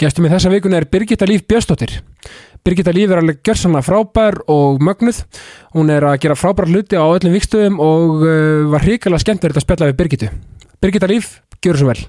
Gestum í þessa vikuna er Birgitta Líf Björnsdóttir. Birgitta Líf er alveg gjörsanlega frábær og mögnuð. Hún er að gera frábær hluti á öllum vikstöðum og uh, var hrikalega skemmt að spjalla við Birgittu. Birgitta Líf, gjör svo vel.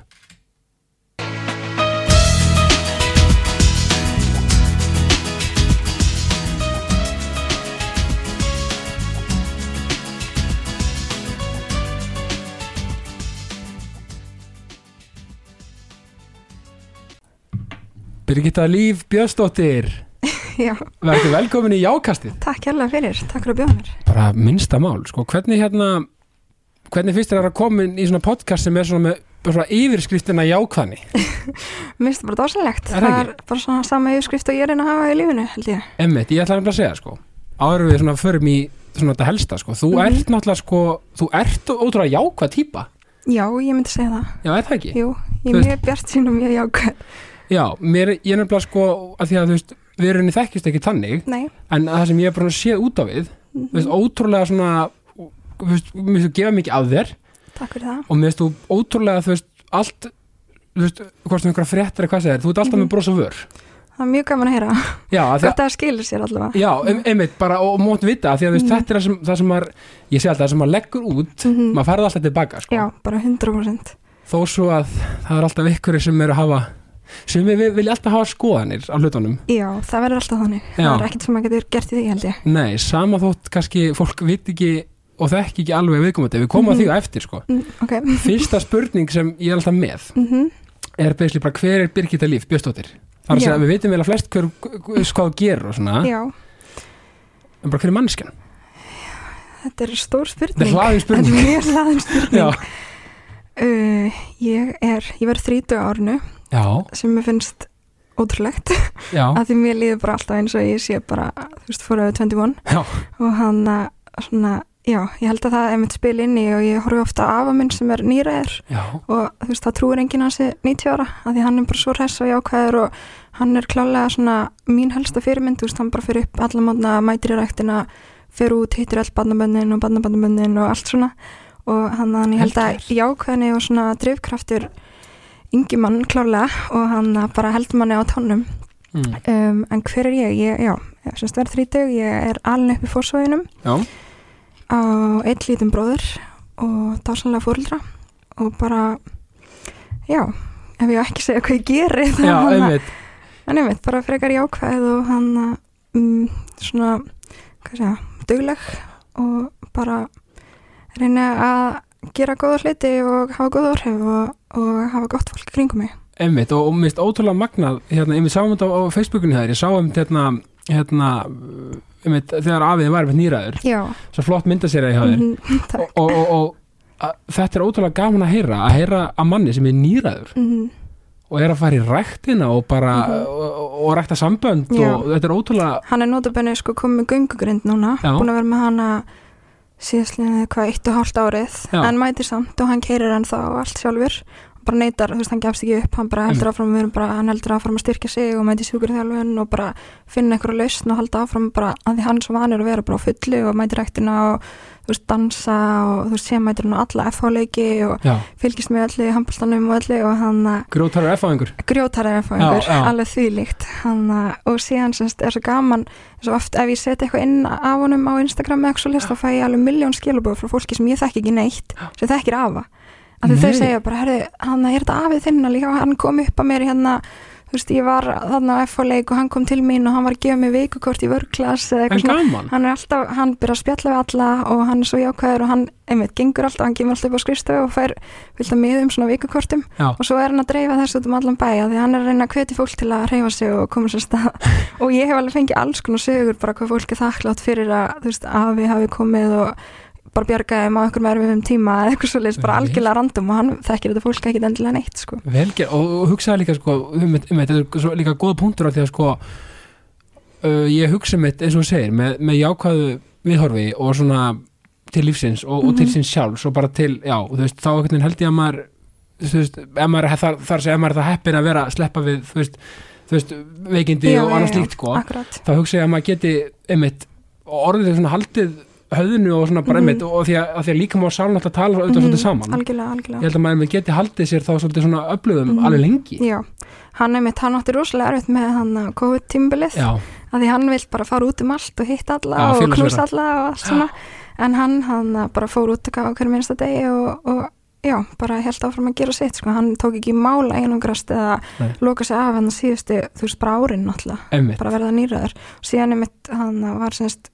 Birgitta Líf Björnsdóttir, Já, verður velkomin í Jákastið. takk hérlega fyrir, takk fyrir að bjóða mér. bara minnsta mál, sko, hvernig hérna hvernig finnst þér að koma inn í svona podcast sem er svona með svona yfirskriftina jákvæðni, Mér finnst það bara dásalegt. Er það Það er bara svona sama yfirskrift og ég er inn að hafa í lífinu, held ég. emmitt, ég ætla nefnilega að segja, sko áður við svona förum í svona þetta helsta, sko þú Mhm. ert náttúrulega, sko, þú ert ótrúlega jákvæð típa, Já, ég myndi segja það. já, er það ekki? Jú, ég er mjög bjart sín og mjög jákvæð. Já, mér, ég er nefnilega, sko að því að, þú veist, við erum í þekkist ekki tannig Nei. en það sem ég er bara séð út á við Mhm. þú veist, ótrúlega svona þú veist, mér finnst þú gefa mikið af þér Takk fyrir það. og mér finnst þú ótrúlega, þú veist, allt þú veist, hvort sem einhverja fréttir eða hvað er, þú ert alltaf Mhm. með bros og vör Það er mjög gaman að heyra. Já, að að það skilur sér allavega. Já, um, einmitt, bara og mótt vita af því að þú veist, Mhm. þetta er það sem, það sem maður ég segi alltaf, það sem maður leggur út Mhm. maður færði alltaf tilbaka, sko Já, bara 100%. þó svo að það er alltaf ykkur sem eru að hafa sem við vilja alltaf hafa skoðanir á hlutunum Já, það verður alltaf þannig. Já. Það er ekkert sem maður getur gert í því, held ég. Nei, sama þótt kannski fólk vit ekki og þekki ekki alveg viðkomandi við komum að Mhm. því á eftir, sko Mm, ok. Fyrsta spurning sem ég er alltaf með Mhm. er basically bara hver er Birgitta Líf Björnsdóttir Það er að Já. að við vitum vel að flest hver, hvað þú gerir og svona Já, en bara hver er mannskjan? þetta er stór spurning. Þetta er hlaðin spurning Þetta er mjög hlaðin spurning. Uh, ég er, ég verð 30 á árinu já, sem mér finnst ótrúlegt. Að því mér líður bara alltaf eins og ég sé bara, þú veist, fóraðu 21 já. og hann að svona, já, ég held að það er mitt spil inni og ég horfi ofta á afa minn sem er nýræður. Já. og þú veist, það trúir enginn hans 90 ára að því hann er bara svo hress og jákvæður og hann er klálega svona mín helsta fyrirmynd, þú veist, hann bara fyrir upp alla mótna mætir í ræktina fyrir út, hittir öll barnabönnin og barnabönnabönnin og allt svona. Og hann, hann ég held að jákvæðni og svona drifkraftur yngi mann klálega og hann bara heldur manni á tónum Mm. um, en hver er ég? ég já, ég semst verð þrítug, ég er alin upp í fórsvæðinum á eitt lítinn bróður og dásanlega fóreldra og bara já, ef ég ekki segja hvað ég geri hann að- einmitt en einmitt, bara frekar jákvæð og hann um, svona hvað segja, dugleg og bara reyna að gera góða hluti og hafa góða orðhef og, og hafa gott fólk kringum mig. Einmitt, og, og mist ótrúlega magnað hérna, einmitt sáum þetta á, á Facebookinu þær ég sá um hérna, hérna einmitt, þegar afiðin var einmitt nýraður já, svo flott myndaserja í hafðir mhm, takk. Og, og, og, og að, þetta er ótrúlega gaman að heyra að heyra að manni sem er nýraður mhm, og er að fara í ræktina og bara Mhm. og, og, rækta sambönd Já. og þetta er ótrúlega hann er notabenni sko komið með göngugrind núna Já. búin að vera með hana síðastlega hvað eitt og hálft árið Já. en mætir samt og hann keirir hann þá allt sjálfur bara neytar, þú veist, hann gefst ekki upp hann bara heldur áfram, við erum bara, hann heldur áfram að styrkja sig og mæti sjúkurþjálfun og bara finna einhverja lausn og halda áfram bara að því hann sem hann er að vera bara á fullu og mæti ræktina og veist, dansa og þú veist, sé mætir hann á alla FH-leiki og já, fylgist með í handbóltanum og öllu og hann að grótarar F-áðingur grjótarar ef Já, einhver, já. alveg þvílíkt hann, uh, og síðan semst er svo gaman svo oft ef ég setja eitthvað inn af honum á Instagram eða eitthvað svo list þá fæ ég alveg miljón skilabóð frá fólki sem ég þekki ekki neitt sem þekkir afa. Af því þau segja bara, herru, hann er þetta afið þinn? Líka, hann kom upp að mér hérna veist, ég var þarna á FH-leik og hann kom til mín og hann var að gefa mig vikukort í vörklass eða en eitthvað svona. gaman. Hann er alltaf, hann byrjar að spjalla við alla og hann er svo jákvæður og hann, einmitt, gengur alltaf hann kemur alltaf upp á skrifstöðu og fær vilt að miðum svona vikukortum. Já. og svo er hann að dreifa þessu út um allan bæja því hann er að reyna að hvetja fólk til að reyfa sig og koma sér stað. Og ég hef alveg fengið alls konar sögur bara hvað fólk er þakklátt fyrir að þú veist, við hafi komið og bara bjargaði um á einhverjum erfiðum tíma eða eitthvað svo bara algjörlega random og hann þekkir þetta fólk ekki endilega neitt sko. Velger, og, og hugsaði líka sko, um, um, þetta er svo líka góða punktur af því að sko uh, ég hugsa mitt eins og þú segir með, með jákvæðu viðhorfi og svona til lífsins og, og til Mhm. síns sjálfs og bara til, já, þú veist, þá veginn held ég að maður þú veist, ef maður þar, þar sem ef maður er það heppin að vera að sleppa við, þú veist, þú veist veikindi Já, og annars líkt sko, þá hugsa ég að maður geti einmitt, orðið svona haldið höfðinu og svona bara Mhm. einmitt og því að, að því að líka má sálun alltaf tala auðvitað Mhm, svolítið saman. Algjörlega, ég algjörlega held að maður geti haldið sér þá svolítið svona öflugum Mhm. alveg lengi. Já, hann er mitt, hann átti rosalega erfitt með hann COVID-tímbilið já, að því hann vill bara fara út um allt og hitta alla Já, og knúsa alla og allt svona. En hann, hann bara fór út á hverju minnsta degi og, og já, bara held áfram að gera sitt sko. hann tók ekki mála einungrast eða Nei. loka sig af hann síðustu þú veist, bara árin náttúrulega, einmitt. Bara verða nýraður og síðan er mitt, hann var semst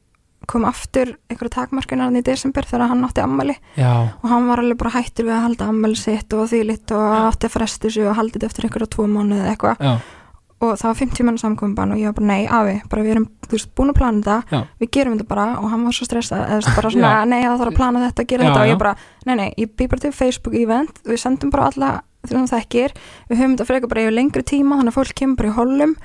kom aftur einhverju takmarkunar í desember þegar hann átti ammali já, og hann var alveg bara hættur við að halda ammali sitt og því lit og átti að fresti sig og haldið eftir einhverja tvo mánuði eða eitthvað. Já, og það var 50 mann samkomban og ég var bara nei, afi, bara við erum veist, búin að plana þetta, Já. við gerum þetta bara. Og hann var svo stressað, eða bara svona Já. nei, það þarf að plana þetta, gera Já, þetta. Og já. ég bara, nei, nei, ég bý bara til Facebook event. Við sendum bara alla því sem þekkir. Við höfum þetta frekar bara yfir lengri tíma þannig að fólk kemur bara í hollum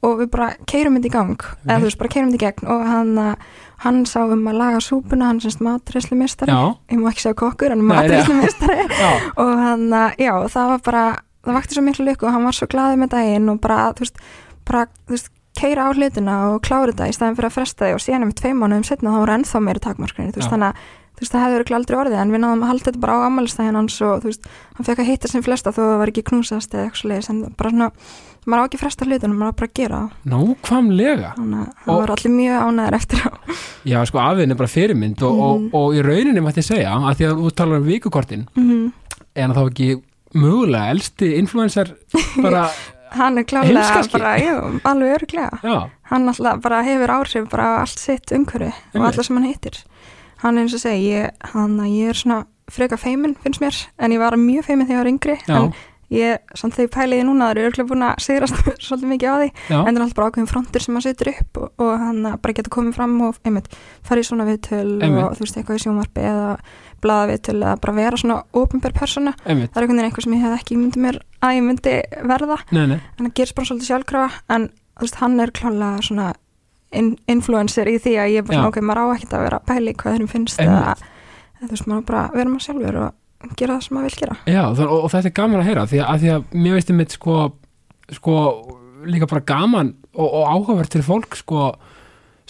og við bara keirum þetta í gang, eða þú veist, bara keirum þetta í gegn. Og hann, uh, hann sá um að laga súpuna, hann semst matreslumistari já, ég má ekki segja kokkur, hann matreslumistari já, og hann, uh, já, það var bara það vakti svo miklu lukku og hann var svo glaðið með daginn og bara, þú veist, bara, þú veist keira á hlutina og klára þetta í staðin fyrir að fresta því. Og síðan um tvei mánuðum setna þá voru ennþá meiri takmarkunni, þú veist, þannig að þú veist, það hefði verið aldrei orðið, en við náðum að halda þetta bara á ammælistæðin hans og þú veist, hann fekk að hitta sem flesta þó það var ekki knúsast eða eitthvað leiðis, en bara svona maður á ekki að fresta hlutunum, maður á bara að gera nákvæmlega. Þannig að það var allir mjög ánæður eftir á. Já, sko, afiðin er bara fyrirmynd og, og, Mhm. og í rauninni mætti ég segja að því að þú talar um vikukortin mm en þá ekki mögulega elsti influencer bara, hann er klálega bara, jú, alveg öruglega já, hann alltaf bara hefur áhrif bara allt sitt umhverfi og alla sem hann hittir hann eins og segi, ég, hann, ég er svona freka feimin finnst mér, en ég var mjög feimin þegar ég var yngri, já, en ég samt þegar ég pæliði núna, það eru örglega búin að sigrast svolítið mikið á því, já, en það er alltaf bara ákveðin frontur sem hann setur upp og, og hann bara getur komið fram og einmitt farið í svona viðtöl Einmitt. og þú veist eitthvað í sjónvarpi eða blaða viðtöl eða bara vera svona ofinber persóna, einmitt. Það er einhvern veginn eitthvað sem ég hef ekki myndið mér að ég myndi verða. Nei, nei, en það gerist bara svolítið sjálfkrafa en þú veist, hann er klálega svona influencer í því að ég er bara ok, maður á ekkert að vera pæli hvað þeim finnst eða, þú veist, maður bara vera maður sjálfur og gera það sem maður vil gera. Já, og, og þetta er gaman að heyra því að, að, því að mér veist einmitt sko, sko líka bara gaman og, og áhugavert til fólk sko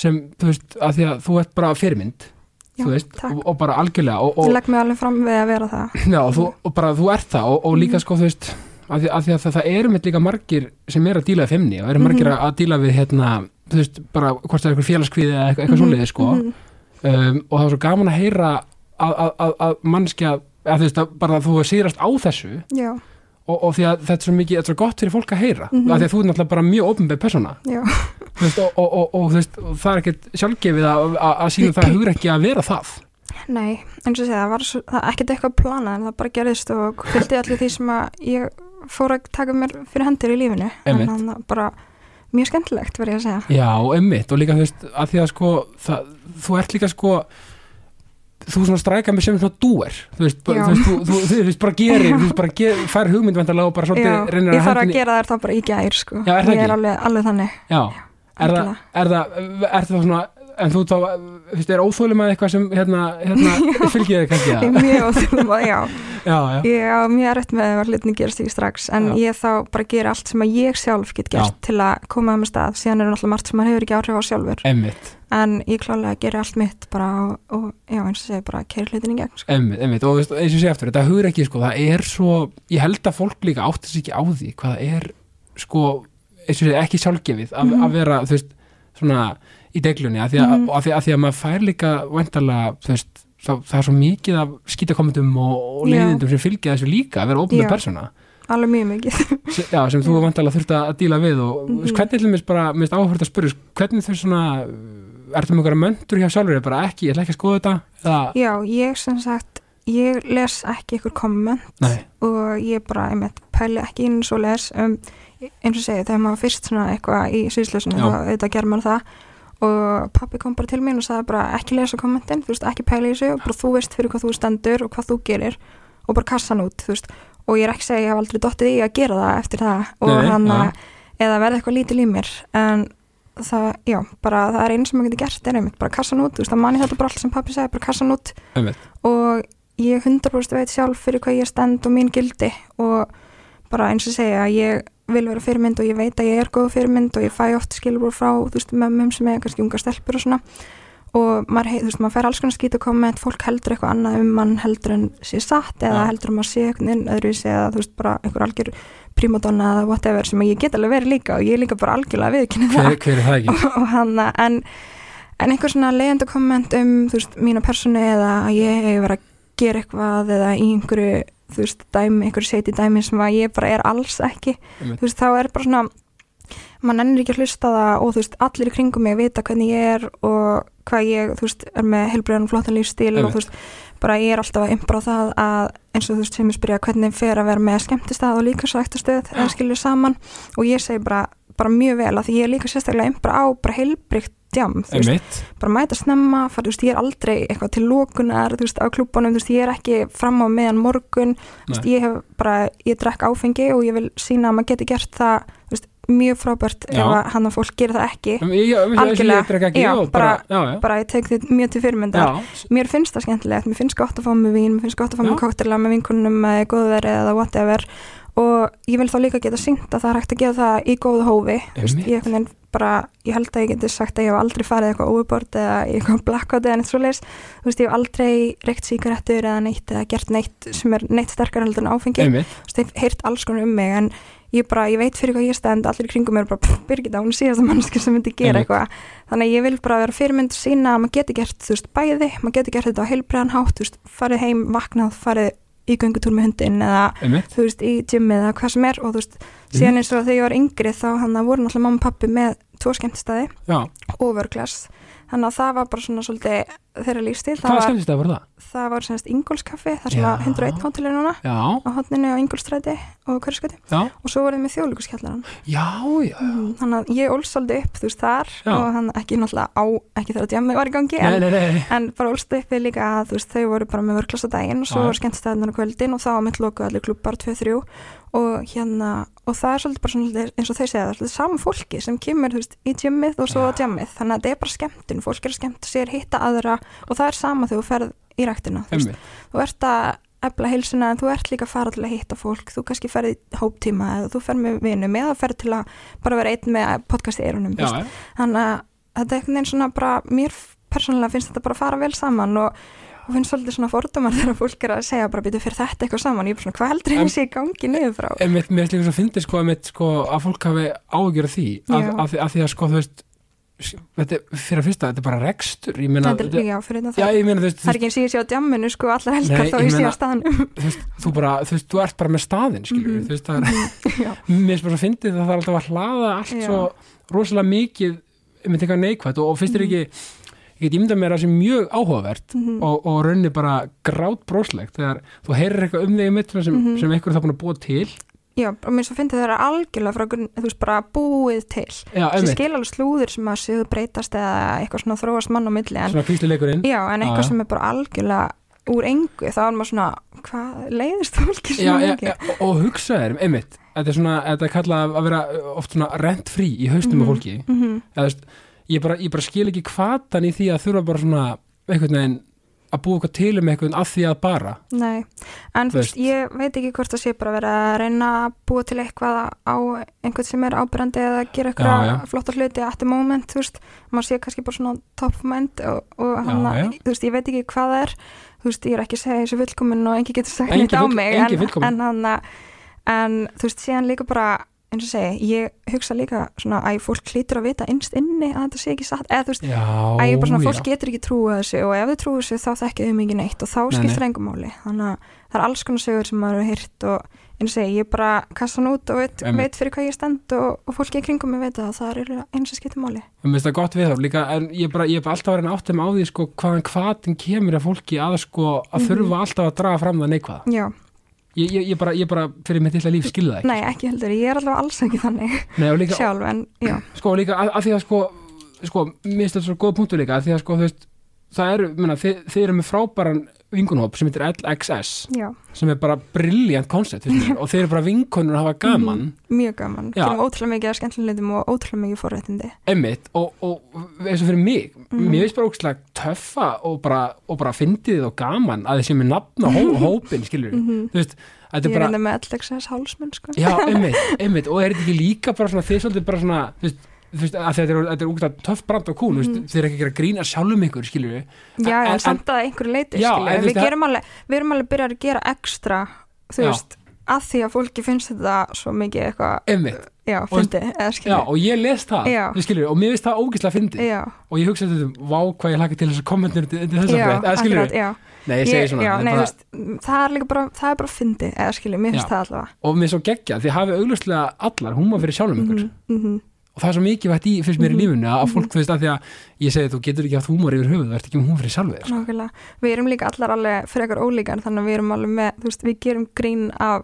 sem, þú veist, að því að þú ert bara fyrirmynd, Já, þú veist, og, og bara algjörlega og, legg mig alveg fram við að vera það. Já, þú, og bara þú ert það og, og líka Mhm. sko, þú veist að því að, það, það eru mitt líka margir sem er að díla við femni og eru margir Mhm. að, að díla við hérna, þú veist, bara hvort það er eitthvað félagskviði eða eitthvað, eitthvað Mhm, svoleiði sko. Mhm. um, og það er svo gaman að heyra að, að, að, að mannskja að þú veist, bara að þú sýrast á þessu já, og, og því að þetta er svo mikið, þetta er svo gott fyrir fólk að heyra Mhm. af því að þú er náttúrulega bara mjög ofnbæð persóna. Já, þú veist, og, og, og, og, þú veist, og það er ekkert sjálfgefið að, að, að sína það hugur ekki að vera það. Nei eins og segja, það var svo, það er ekkert eitthvað planað en það bara gerðist og fylgdi allir því sem að ég fór að taka mér fyrir hendur í lífinu. En þannig að bara mjög skemmtilegt verð ég að segja já, emmitt, og líka þú veist að því að sko, það, þú ert líka sko þú svona strækar með sem svona dúer þú veist, bara, Já. þú, veist þú, þú, þú veist bara gerir þú veist bara ger, fær hugmynd vantarlega og bara já, svolítið reynir ég þarf að hendinni- gera þær þá bara í gær sko. Já, er það ég ekki? er alveg, alveg þannig já, er það, er það, er það svona en þú þá, þú veist, er óþólum að eitthvað sem hérna, hérna fylgir þér kannski er það mjög óþjóðum að, já, já, já, ég á mjög erfitt með að hlutin gerast því strax, en Já. ég þá bara gera allt sem að ég sjálf get gert til að koma að með stað, síðan er náttúrulega margt sem maður hefur ekki áhrif á sjálfur, emmitt en ég klálega gera allt mitt bara og, og já, eins og segi bara keira hlutin í gegn, sko. Einmitt, einmitt, og veist, eins og sé aftur, þetta hugur ekki, sko, það er svo, ég held að fólk líka áttir sig ekki á því, hvað er, sko, eins og sé, ekki sjálfgefið að, Mhm. að vera, þú veist, svona í deglunni, að því mm. því, að því að maður fær líka vantarlega, þú veist, það, það er svo mikið af skítakommentum og, og leiðindum sem fylgja þessu líka, að vera óbúinlega persóna, Alveg mjög mikið. já, sem þú vantarlega þurft að díla við og mm. -hmm. hvernig ætlum við bara, minnst áhverð að spyrja, hvernig þau svona, ertu með einhverja möndur hjá sjálfur, bara ekki, ég ætla ekki að skoða þetta, eða, Já, ég sem sagt, ég les ekki ykkur komment nei, og ég bara, einmitt, pæli ekki inn svo les um, eins og segi, þegar maður fyrst svona eitthvað í sviðslösinu, Já. þá auðvitað ger maður það og pappi kom bara til mín og sagði bara ekki lesa kommentin, þú veist, ekki pæli í þessu og bara þú veist fyrir hvað þú stendur og hvað þú gerir og bara kassa hann út, þú veist. Og ég er ekki að segja, ég hef aldrei dottið í að gera það eftir það og Nei, hann já. eða verði eitthvað lítil í mér. En það, já, bara það er eins sem maður getur gert, er einmitt, bara kassa hann út, þú veist, það manni þetta bara allt sem pappi sagði, bara kassa hann út. Einmitt, og ég 100% veit sjálf fyrir hvað ég stend og mín gildi og bara eins og segja að ég vil vera fyrirmynd og ég veit að ég er góð fyrirmynd og ég fæ oft skilur frá þú veist mömmum sem er kannski unga stelpur og svona og maður, þú veist, maður fær alls konar skýta komment fólk heldur eitthvað annað um mann heldur en sé satt eða Já. heldur um að sé einhvern veginn öðru eða þú veist bara einhver algjör primadonna eða whatever sem ég get alveg verið líka og ég er líka bara algjörlega viðkynna það hver, hver er það ekki? og hann en, en einhver svona leiðandi komment um þú veist, mína personu eða að ég hef verið að gera eitthvað eða í einhverju þú veist, dæmi, einhverju seiti dæmi sem að ég bara er alls ekki Einmitt. þú veist, þá er bara svona maður nennir ekki að hlusta á það og þú veist, allir í kringum mig vita hvernig ég er og hvað ég, þú veist, er með helbriðan flottan lífstíl og Einmitt. þú veist, bara ég er alltaf að imbra það að eins og þú veist, sem ég spyrja hvernig fer að vera með skemmtistað og líka svo ekta stöð eða skilur saman og ég segi bara, bara mjög vel að því ég er líka sérstaklega imbra á bara heilbrygt djam, bara mæta snemma, fara, þú veist, ég er aldrei eitthvað til lókunar, á klúbunum, ég er ekki fram á meðan morgun, þú veist, ég hef bara, ég drekk áfengi og ég vil sína að maður geti gert það, þú veist, mjög frábært Já. ef að hann að fólk gerir það ekki, Um, Algjörlega. og bara, ég tek þitt mjög til fyrirmyndar, mér finnst það skemmtilegt, mér finnst gott að fá með vín, mér finnst gott að fá með koktela með vinkunum með góðveri eða whatever og ég vil þá líka geta sínt að það er hægt að gera það í góðu hófi. Ég, bara, ég held að ég geti sagt að ég hef aldrei farið eitthvað overboard eða eitthvað blackout eða neitt veist, ég hef aldrei reykt síkarettur eða neitt eða gert neitt sem er neitt sterkar heldur en áfengi, ég hef heyrt alls konar um mig en ég bara, ég veit fyrir hvað ég stend allir kringum mér bara, pff, Birgitta, hún er síðasta mannski sem myndi gera Einmitt. eitthvað. Þannig að ég vil bara vera fyrirmynd sína að maður geti gert, þú veist, bæði maður geti gert þetta á heilbreiðan hátt, þú veist, farið heim vaknað, farið í göngutúr með hundin eða Einmitt, þú veist, í gymmið eða hvað sem er og þú veist, síðan eins og þegar ég var yngri þá hann að voru náttúrulega mamma og pappi með tvo skemmtistæði og vörglas þannig að það var bara svona svolítið þeirra lífstíl, það hvað var, skemmtist það voru það? Það var semst Ingólskaffi, það sem Já. var 101 hótelið núna Já, á hotninu á Ingólstræti og hverskvæti já, og svo voruð með þjóðlíkuskjallaran já, já mm, þannig að ég svolítið upp, þú veist, þar Já. og hann ekki náttúrulega á, ekki þegar djamið var í gangi Nei, en, nei, nei, en bara ólst upp við líka að þú veist, þau voru bara með vörglas á daginn og svo Já. voru skemmtistæðunar á kvöldin og þá var mitt lokuð allir klubbar 2-3 og hérna, og það er svolítið bara svona eins og þau segja, það er svolítið saman fólki sem kemur, þú veist, í gymmið og svo á Já. djamið þannig að þetta er bara skemmtun, fólk er að skemmta sér, hitta aðra og það er sama þegar þú ferð í ræktina, þú þú ert að efla heilsuna en þú ert líka að fara til að hitta fólk. Þú kannski ferð í hóptíma eða þú ferð með vinum eða ferð til að bara vera einn með podcast í eirunum Já, veist. já, þannig að þetta er einhvern veginn svona bara mér persónulega finnst þetta bara að fara vel saman og, og finnst svolítið svona fordómar þegar fólk er að segja bara býtu fyrir þetta eitthvað saman? Ég er bara svona hvað heldur En- ég sé í gangi niður frá? Einmitt, mér er líka svo fyndið sko, einmitt, sko, að fólk hafi ágjör því að, að, að því að sko, þú veist þetta, er- fyrir að fyrsta, þetta er bara rekstur ég meina, þetta er já fyrir þetta já, það ég meina, veist, það er ekki eins ég sé á djamminu sko allar helgar þá ég sé á staðanum þú bara, þú veist, þú ert bara með staðinn, skilur Mhm. þú veist, það er, já, mér er bara svo fyndið að það er alltaf að hlaða allt Já. svo rosalega mikið með eitthvað neikvætt og, og finnst þér ekki ég get ímyndað mér að það sé mjög áhugavert Mhm. og, og raunni bara grát bróslegt þegar þú heyrir eitthvað um þig í mitt sem, Mhm. sem einhver er það búin að búa til já, og mér svo fyndi það er algjörlega frá, þú veist, bara búið til sem skil alveg slúður sem að séu breytast eða eitthvað svona þróast mann á milli en, já, en eitthvað já. sem er bara algjörlega úr engu, þá er maður svona hvað leiðist fólki já, svona já, og, hugsa þér, einmitt þetta er svona, þetta er kallað að vera oft svona rent frí í haustum Mhm. á fólki Mhm. eða, þú veist, ég, bara, ég bara skil ekki hvatan í því að þurfa bara svona einhvern veginn að búa eitthvað til um einhvern að því að bara. Nei, en veist, ég veit ekki hvort það sé bara verið að reyna að búa til eitthvað á einhvern sem er ábyrrandi eða gera Já, eitthvað já. flottar hluti at the moment, þú veist, maður sé kannski bara svona top mind og, og Já, hann já. þú veist, ég veit ekki hvað það er. Þú veist, ég er ekki að segja þessu fullkomin og engi getur sagt neitt á mig en, en að en þú veist, síðan líka bara eins og segi, ég hugsa líka svona að fólk hlýtur að vita innst inni að þetta sé ekki satt, eða þú veist, já, að ég bara svona, fólk já. getur ekki trúið þessu og ef þau trúið þessu þá þekkið þau mikið neitt og þá skiptir nei. engum máli. Þannig að það er alls konar sögur sem maður hefur hýrt og eins og segi, ég bara kasta hann út og veit, veit fyrir hvað ég stend og, og fólki í kringum mig veit að það er eins og skiptir máli. Mér finnst það gott við þá. Líka en ég bara, ég bara alltaf að reyna áttum á því sko hvaðan ég, ég, ég, bara, ég bara fyrir mitt illa líf skilða ekki nei ekki heldur, ég er allavega alls ekki þannig Nei, líka, sjálf en já, sko líka að, að því að sko sko, mér finnst þetta svo góð punktur líka að því að sko þú veist það eru, menna, þið, þið eru með frábæran vingunhóp sem heitir LXS já, sem er bara brilliant koncept og þeir eru bara vinkonur að hafa gaman. Mjög gaman. Gerum ótrúlega mikið að skemmtilegum og ótrúlega mikið forréttindi. Emmitt og, og eins og fyrir mig Mhm. mér finnst bara ógstlega töffa og bara, bara fyndið og gaman að sé með nafn á hó, hópin skilur Mhm. þú veist, Ég er bara enda með LXS hálsmenn sko. Já, emmitt, emmitt og er þetta ekki líka bara svona þið svolítið bara svona þú veist, þú veist, að þetta er, þetta er úkvæmt töff brand og cool, mm Mhm. -hmm. þeir eru ekki að gera grína sjálfum ykkur, við já, En- en samt að einhverju leiti Já, skilju, við, veist, alveg, við erum alveg byrjað að gera ekstra þú Já. veist, að því að fólki finnst þetta svo mikið eitthvað, já, fyndi eða já, skilju, og ég les það Já. skilur, og mér finnst það ógislega fyndið já, og ég hugsa þetta, vá hvað ég hlaka til þess að kommentir undir þessar já, frétt, eða já nei, ég segi svona, já, nei, bara- veist, það er líka bara það er bara fyndi, eða skilju, mér finnst Já. það allavega og Mhm, mhm. það er svo mikið vægt í, fyrst mér í Mhm. lífunu að Mhm. fólk, þú veist, að því að ég segi þú getur ekki haft húmor yfir höfuð, þú ert ekki með húmor sjálfu þér, sko. Við erum líka allar alveg frekar ólíkar þannig að við erum alveg með, þú veist, við gerum grín af,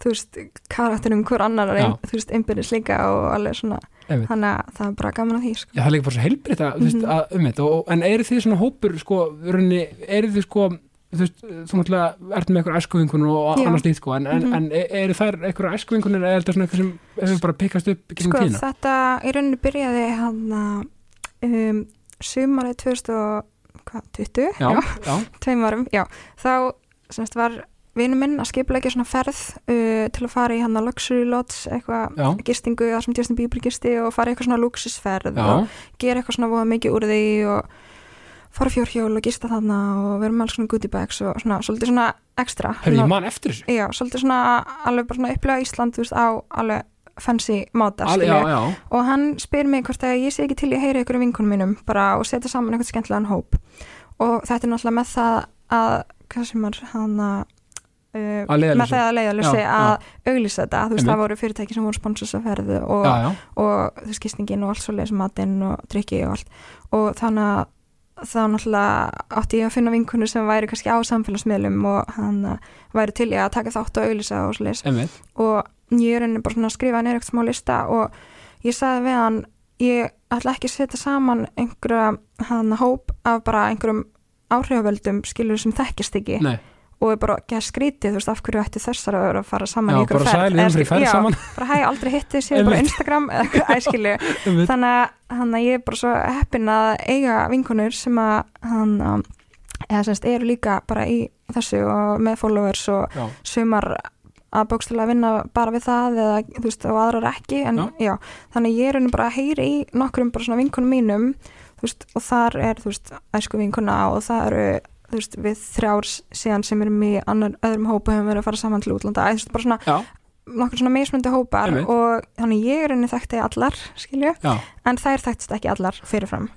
þú veist, karakterum hver annar, ein, þú veist, einbyrðis líka og alveg svona, Einmitt. þannig að það er bara gaman að því, sko. Já, það er líka bara svo heilbritt að, veist, Mhm. að um þetta, en eru þið svona hópur, sko, rauninni, eru þið sko, þú veist, þú náttúrulega ert með eitthvað æskuvinkunum og Já. annars lít, sko, en, en, Mhm. en e- eru þær eitthvað æskuvinkunir eða er þetta svona eitthvað sem hefur bara pikkast upp Sko, tína? þetta í rauninni byrjaði hann um, sumarið 2020, Já, já, tveim árum, já, þá semst var vinur minn að skipleggja svona ferð uh, til að fara í hann að Luxury Lodge, eitthvað gistingu, það sem Justin Bieber gisti og fara í eitthvað svona luxusferð og gera eitthvað svona voða mikið úr því og fara fjórhjól og gista þarna og vera með alls svona goodie bags og svona, svolítið svona ekstra hörðu, ég Svona- man eftir þessu. já, svolítið svona alveg bara svona upplega Ísland, þú veist, á alveg fancy máta, Al, já, já, og hann spyr mig hvort að ég sé ekki til í að heyra ykkur vinkunum mínum bara og setja saman eitthvað skemmtilegan hóp. Og þetta er náttúrulega með það að hvað sem er hann að Uh, með það að leiðalösi Já, að auglýsa þetta, þú veist það voru fyrirtæki sem voru sponsors að ferðu og, og þú veist kistningin og allt svo leiðis matinn og drikki og allt. Og þannig að þá náttúrulega átti ég að finna vinkunu sem væri kannski á samfélagsmiðlum og hann uh, væri til í að taka þátt og auglýsa og einmitt, og ég er henni bara svona að skrifa neyra eitthvað smá lista og ég sagði við hann ég ætla ekki að setja saman einhverja hann hóp af bara einhverjum áhrifavöldum skilur sem þekkist ekki. Nei, og er bara að skrítið, þú veist, af hverju ætti þessar að vera að fara saman já, í ykkur bara ferð fyrir ferð já, saman, bara hæ, aldrei hitti sér bara. Instagram eða æskilu þannig þannig að ég er bara svo heppin að eiga vinkunur sem að hann um, eða semst eru líka bara í þessu og með followers og já, sumar að bókstala að vinna bara við það eða þú veist og aðrar ekki en já, þannig ég er henni bara að heyri í nokkrum bara svona vinkunum mínum þú veist og þar er þú veist æsku vinkuna og það eru þú veist við þrjár síðan sem erum í annar öðrum hópu hefum verið að fara saman til útlanda. Þú veist bara svona já, nokkur svona mismundi hópar Einmitt. og þannig ég er henni þekkti allar skilju já, en þær þekktist ekki allar fyrirfram.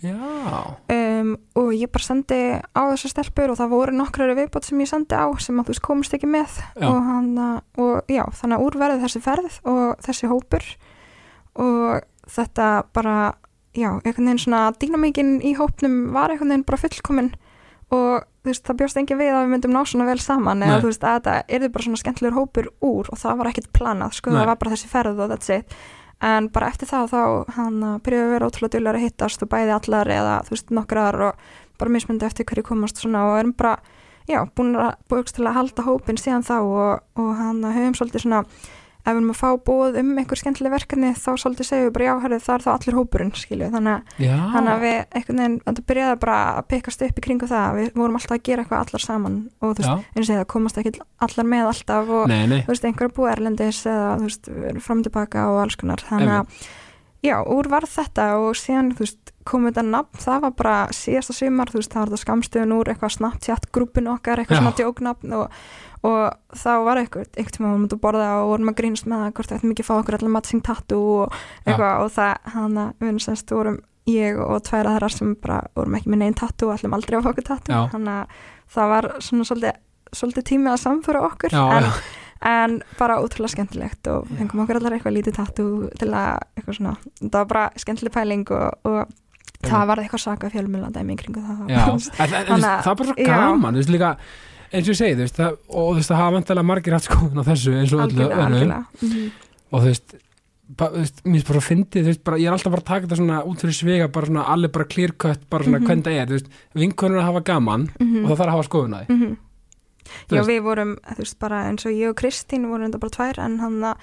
Um, og ég bara sendi á þessar stelpur og það voru nokkrari viðbót sem ég sendi á sem að þú veist komist ekki með. Já. og, hann, og já, þannig að úrverði þessi ferð og þessi hópur. Og þetta bara já, einhvern veginn svona dýnamíkin í hópnum var einhvern veginn bara fullkomin og þú veist, það bjóst engin við að við myndum ná svona vel saman eða Nei. þú veist, að þetta er bara svona skemmtilegur hópur úr og það var ekkit planað, sko, Nei. það var bara þessi ferð og that's it en bara eftir það þá hann uh, byrjuði að vera ótrúlega duglegar að hittast og bæði allar eða þú veist nokkrar og bara mismundi eftir hverju komast svona og erum bara já, búin að búist til að halda hópin síðan þá og, og hann uh, höfum svolítið svona ef við erum að fá búið um einhver skemmtileg verkefni þá svolítið segjum við bara já, herrið, það er þá allir hópurinn skilju, þannig að Þannig að við einhvern veginn, þetta byrjaði bara að pikkast upp í kringu það, við vorum alltaf að gera eitthvað allar saman og þú veist, eins og það komast ekki allar með alltaf og nei, nei, þú veist, einhverja búið erlendis eða þú veist, við erum fram og tilbaka og alls konar, þannig að já, úr var þetta og síðan, þú veist, kom þetta nafn, það var bara síðasta sumar, þú veist, það var þetta skamstöðun úr eitthvað Snapchat grúpin okkar, eitthvað Já. svona djóknafn og, og þá var eitthvað, einhvern tíma við að borða og vorum að grínast með það, hvort ekki að fá okkur allar matching tattoo og eitthvað og það, hann að við semst, vorum ég og tvær aðrar sem bara vorum ekki með neinn tattoo, ætlum aldrei að fá okkur tattoo, Já. hann að það var svona svolítið, svolítið tími að samfara okkur já, en, já, en bara útrúlega skemmtilegt og fengum okkur allar eitthvað lítið tattoo til að eitthvað svona, það var bara skemmtileg pæling og, og það var eitthvað saka fjölmjöla dæmi í kringu það að- það er bara svo gaman, líka eins og ég segi, veist, það, og þú veist, það hafa vantilega margir haft skoðun á þessu eins og öllu. Mm og þú veist, mér bara að fyndi, þú veist, bara, ég er alltaf bara að taka þetta svona út fyrir svega, bara svona, allir bara clear cut, bara svona, Mhm. hvernig það er, þú veist, vinkonur að hafa gaman -hmm. og það þarf að hafa skoðun því. Mhm. Þú Já, við vorum, þú veist, bara eins og ég og Kristín vorum þetta bara tvær en hann að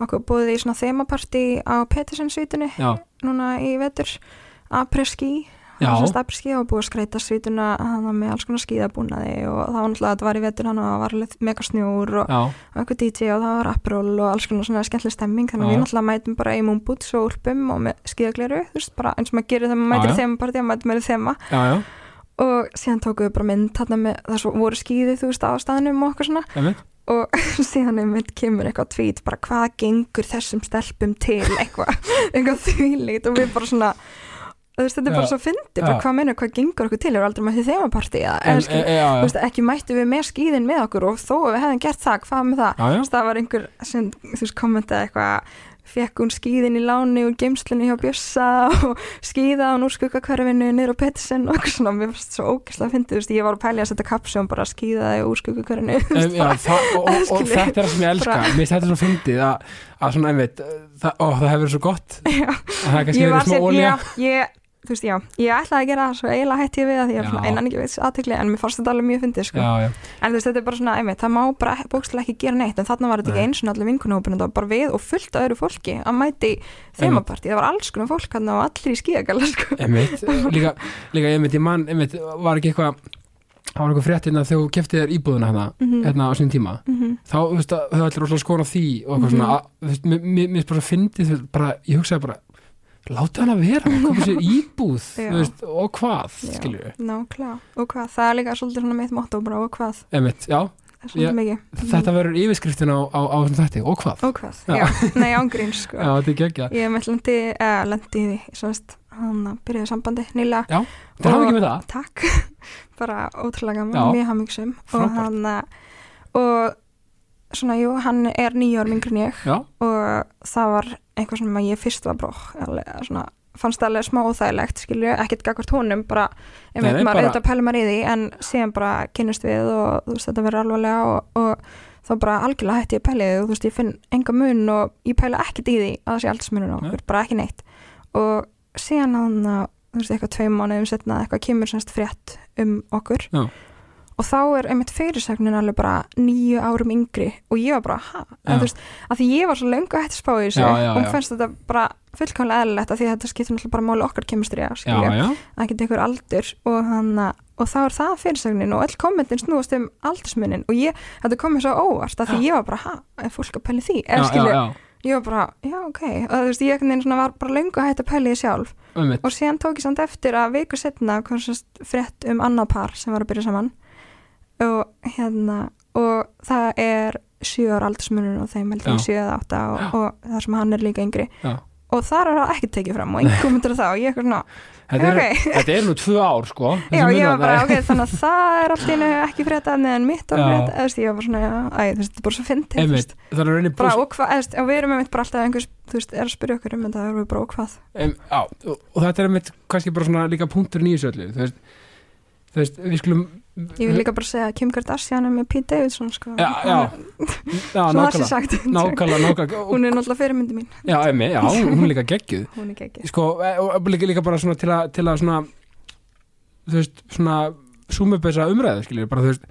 okkur búið í svona þemapartí á Petersen-svítunni Já, núna í vetur Apreski það skíða og búið að skreita svítuna með alls konar skíðabúnaði og það var náttúrulega að þetta var í vetur hann og það var alveg mega snjór og, og eitthvað DJ og það var apról og alls konar svona skemmtileg stemming þannig að við náttúrulega mætum bara í múmbúts og úlpum og með skíðagleru, þú veist, bara eins og maður gerir þegar maður mætir þema partí, mætum maður í þema. Og síðan tókum við bara mynd þarna með það svo voru skíði, þú veist, á staðnum og okkur svona. Og síðan einmitt kemur eitthvað tvít bara hvað gengur þessum stelpum til? Eitthvað, eitthvað þvílíkt og við bara svona þú veist, þetta er bara svo fyndi, bara hvað mennur, hvað gengur okkur til, erum aldrei mættið eða? E, e, ekki mættu við með skíðin með okkur og þó að við hefðum gert það, hvað með það? Já, já, það var einhver sem, þú veist, kommentaði eitthvað fekk hún skíðin í láni úr geimslunni hjá Bjössa og skíða hún úr skuggakverfinu niður á Pettersen og eitthvað svona, mér fannst svo ógæslega fyndið, þú veist, ég var að pælja að setja kapsi og bara Em, já það, og, og, og Skilur. þetta er það sem ég elska. Mér finnst þetta svo fyndið að, að svona, einmitt, það, ó, það hefur verið svo gott. Já. að það er kannski verið smá ólja ég, þú veist, já, ég ætlaði að gera það svo eiginlega hætti ég við það því svona einan ekki veits aðtekli en mér fannst þetta alveg mjög fyndið, sko já, já, en þú veist, þetta er bara svona, einmitt, það má bara bókslega ekki gera neitt en þarna var þetta Nei. ekki eins og allir vinkunahópinu, það var bara við og fullt öðru fólki að mæti í þemapartí, það var alls konar fólk hann og allir í skíagalla, sko einmitt líka, líka einmitt, ég mann, einmitt, var ekki eitthvað það var eitthvað frétt hérna þegar þú keftið þér íbúðuna hérna, Mhm. hérna á sín tíma Mhm. þá, þú veist, að þau allir rosalega skora á því og eitthvað Mhm. svona, að, þú veist, mér- finnst að bara, ég hugsaði bara láta hann að vera, íbúð Já. veist, og hvað, Já. Nákvæmlega, og hvað, það er líka svolítið mitt motto bara og hvað, einmitt, já, Já. þetta verður yfirskriftin á, á, á þætti, og hvað? Og hvað, Já. já, nei ángríns sko. Já, þetta ég með lendi, eða lendi í því veist, hann að byrjaði sambandi nýlega, það hafa ekki með það. takk. Bara ótrúlega Já. gaman, mjög hamingsum og hann að og svona, jú, hann er nýjár mingri en ég já, og það var eitthvað sem að ég fyrst var brók alveg, svona, fannst það alveg smá óþægilegt skilju, ekkert gagvart honum bara, nei, maður bara- auðvitað pæla maður í því en síðan bara kynnust við og þú veist, þetta verður alvarlega og, og þá bara algjörlega hætti ég því og þú veist, ég finn enga mun og ég pæla ekkert í því að það sé aldsmunum á Nei. okkur, bara ekki neitt og síðan hann þú veist, eitthvað tveim mánuðum setna eitthvað kemur semst frétt um okkur Já. Og þá er einmitt fyrirsögnin alveg bara nýju árum yngri. Og ég var bara, ha, en veist að því ég var svo löngu að hætti spá í þessu Já, já, og já. fannst þetta bara fullkomlega eðlilegt að því að þetta skiptir náttúrulega bara máli okkar kemistri að skilja, það geti ykkur aldur og, hana, og þá er það fyrirsögnin og öll kommentin snúast um aldursmunin og ég, þetta kom mér svo óvart að því ég var bara, ha, er fólk að pæli því? Skilju, já, ég var bara, já, ok. Og þú veist, ég var bara löngu að hætti að pæli því sjálf. Einmitt, og síðan tók ég samt eftir að viku setna frétt um annað par sem var að byrja saman og hérna og það er sjö ára aldursmunur og þeim heldur Já. ég sjö eða átta og, Já. og það sem hann er líka yngri. Já. Og þar er það ekki tekið fram og einhver myndir það og ég er svona, þetta er, ok. þetta er nú tvö ár, sko. Já, bara, nei. ok, þannig að það er allt í einu ekki frétta en mitt veist, ég var bara svona, æ, þú veist, þetta er bara svo fyndið, og og við erum einmitt bara alltaf einhvers, þú veist, er að spyrja okkur um en það erum við bara, og já, og, og þetta er einmitt kannski bara svona líka punktur nýjus öllu þú veist, þú veist, við skulum ég vil líka bara segja að Kim Kardashian er með Pete Davidson, sko, já, já, já, nákvæmlega. nákvæmlega, nákvæmlega. Hún er náttúrulega fyrirmyndi mín, já, einmitt, já, hún er líka geggjuð. Hún er ekki sko, e- og líka, líka bara svona til að, til að svona þú veist, svona þessa umræðu, skiljur, bara þú veist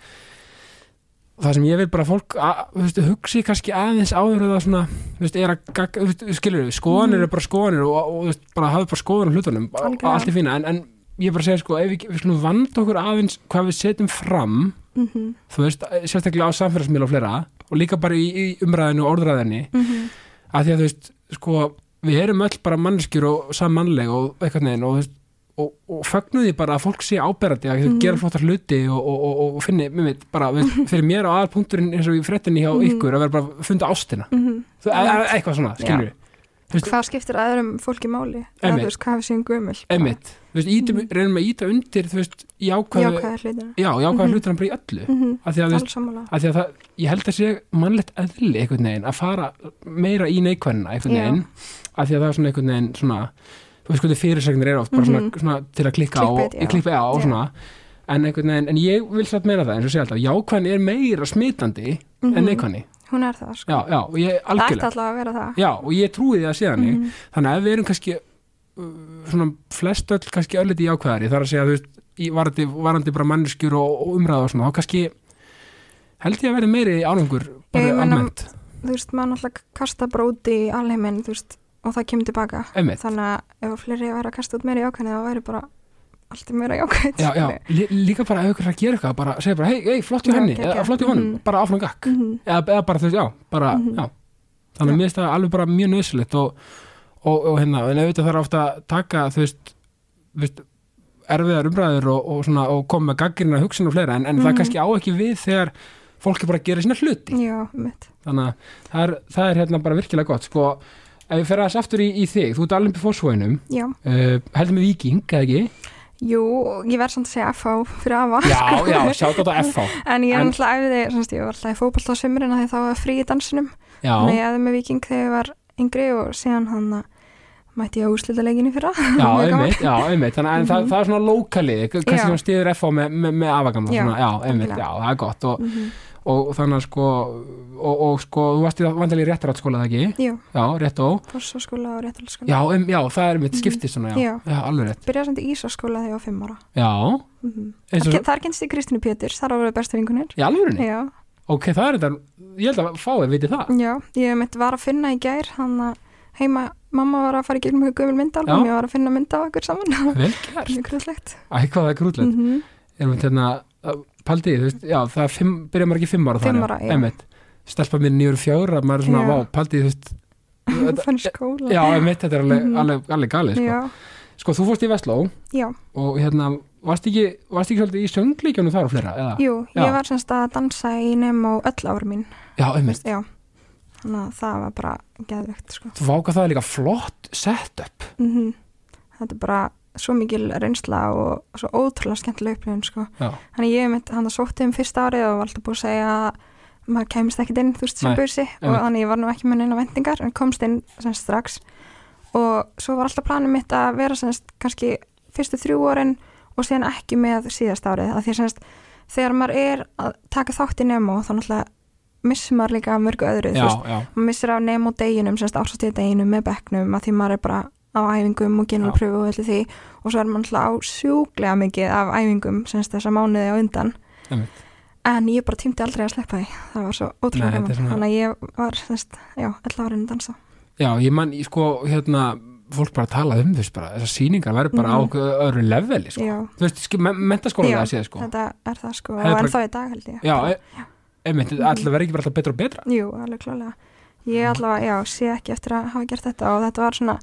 það sem ég vil bara fólk að, veist, hugsi kannski aðeins áður það svona, veist, er að skiljur, skoðanir Mhm. er bara skoðanir og, og, veist, bara hafa bara skoðan á hlutunum, og- allt er fína en, en ég bara segja, sko, ef við, við skulum vanda okkur aðeins hvað við setjum fram mm -hmm. þú veist, sérstaklega á samfélagsmiðl og fleira og líka bara í, í umræðinu og orðræðinni Mhm. að því að þú veist, sko við erum öll bara mannskjur og sammannleg og eitthvað neginn og, veist, og, og fögnuði bara að fólk sé áberandi að mm Mhm. gera flottar hluti og, og, og, og finni, mér veit, bara við, fyrir mér á aðalpunkturinn eins og í fréttinni hjá Mhm. ykkur að vera bara að funda ástina Mhm. þú, e, e, eitthvað svona, skilur við veist- hvað skiptir aðrum fólki máli eða þú veist, hvað við séum gömul einmitt, þú veist, ítum, Mhm. reynum að íta undir þú veist, jákvæða hlutina já, jákvæðu Mhm. hlutina bara í öllu mm -hmm. að því að, veist, að því að það, ég held að sé mannlegt eðli einhvern veginn að fara meira í neikvæðina einhvern veginn að því að það er svona einhvern veginn svona þú veist hvernig fyrirsagnir eru oft bara svona, Mhm. svona til að klikka á já. klikka, já, og svona en en ég vil satt meira það eins og sé alltaf, jákvæðin er meira smitandi en Mhm. Hún er það sko. já, já, og ég það algjörlega, alltaf að vera það. Já, og ég trúi því að sé þannig, Mhm. þannig að ef við erum kannski uh, svona flest öll kannski ölliti jákvæðari, þar að segja, þú veist í varandi, varandi bara manneskjur og, og umræða og svona, þá kannski held ég að verði meiri árangur bara almennt, þú veist, maður náttúrulega kasta bróti í alheiminn, þú veist, og það kemur tilbaka einmitt. Þannig að ef fleiri væri að kasta út meiri ákvæmni þá væri bara allt er meira jákvæmt já, já, lí- líka bara ef ykkur að gera eitthvað bara segja bara, hei, hei, flott Já, henni geggjað. eða flott hjá honum, Mhm. bara áfram gakk Mhm. eða, eða bara þú veist, já, bara, Mhm. já þannig að mér finnst það alveg bara mjög nöðsilegt og, og, og hérna, en auðvitað þarf ofta að taka, þú veist, veist erfiðar umræður og, og svona og koma með gaggrina hugsun og fleira, en, en það Mhm. kannski á ekki við þegar fólk er bara að gera sína hluti já, þannig að það er, það er hérna bara virkilega gott, sko ef við fer aðeins aftur í, í þig, þú ert alveg já, jú, ég verð samt að segja FH fyrir afa Já, já, sjátt á þetta FH en ég En- náttúrulega æfiði, semst, ég var alltaf í fótbolta á sömurinn að því þá var frí í dansinum. Já, Nei, ég æfði með Viking þegar ég var yngri og síðan hann að mætti ég á úslita leginni fyrra. Já, einmitt, já, einmitt. Þannig að það, Mhm. það er svona lókalið kannski Já. sem stiður FH með, með, með afagama Já, svona, já, einmitt, já, það er gott og, Mhm. Og, þannig að sko og, og sko, þú varst í vandalega réttaráttskóla það ekki? Jú, Já, rétt og. Fórsaskóla og réttalskóla já, um, já, það er mitt Mhm. skiptið svona, já, Já. já, alveg rétt. Byrjaði samt í Ísaskóla þegar ég var fimm ára. Já, mm og, Þar, þar kynst ég Kristínu Péturs, þar á að vera besta vinkunir í alvörinni Já, Ok, það er þetta, ég held að fáið viti það. Já, ég mitt var að finna í gær hann að heima, mamma var að fara í gegnum mjög gömul myndalbum, Já. ég var að finna mynda á okkur saman. Vel gert, Mjög grúðslegt æ, mm -hmm. Paldið, þú veist, já, það fimm, byrja maður ekki fimm ára þar, ára. Einmitt, stelpa mér nýjur fjögur maður er svona, Já. vá, paldið, þú veist Fann skóla Já, einmitt, þetta er alveg, Mhm. alveg, alveg galið, sko Sko, þú fórst í Vestló já, og hérna, varst ekki, varst ekki svolítið í sönglíkjónu þar og fleira, eða? jú, ég var semst að dansa í nefn á öll ára mín Já, einmitt, Já, þannig að það var bara geðvegt sko. þú váka það líka flott setup mm Þetta er bara svo mikil reynsla og svo ótrúlega skemmtileg upplifun sko. Þannig ég mitt, hann sótti um fyrsta árið og var alltaf búið að segja að maður kemist ekkit inn, þú veist, sem busi og þannig ég var nú ekki með neina vendingar en komst inn sem sagt strax. Og svo var alltaf planið mitt að vera sem sagt kannski fyrstu þrjú árin og síðan ekki með síðast árið. Að því sem sagt þegar maður er að taka þátt í nemo þá náttúrulega missir maður líka mörgu öðru, þú já, veist, já, maður missir af nemo deginum, semst ásastíða deginum með bekknum að því maður er bara á æfingum og genur Já. pröfu og allir því. Og svo er maður alltaf á sjúklega mikið af æfingum semst þessa mánuði á undan. Einmitt. en ég bara tímdi aldrei að sleppa því. Það var svo ótrúlega gaman. svona- þannig að ég var semst, já, öll árin að dansa. Já, ég man, ég sko, hérna fólk bara talað um þess bara, þessar sýningar verður bara á Mhm. öðru leveli, sko. Þú veist, sk- me mentaskóla það séð, sko. þetta er það sko Það er ennþá í dag held ég. Já, e einmitt, Mhm. alltaf verður ekki bara alltaf betra og betra. Jú, alveg klálega ég allavega, já, sé ekki eftir að hafa gert þetta og þetta var svona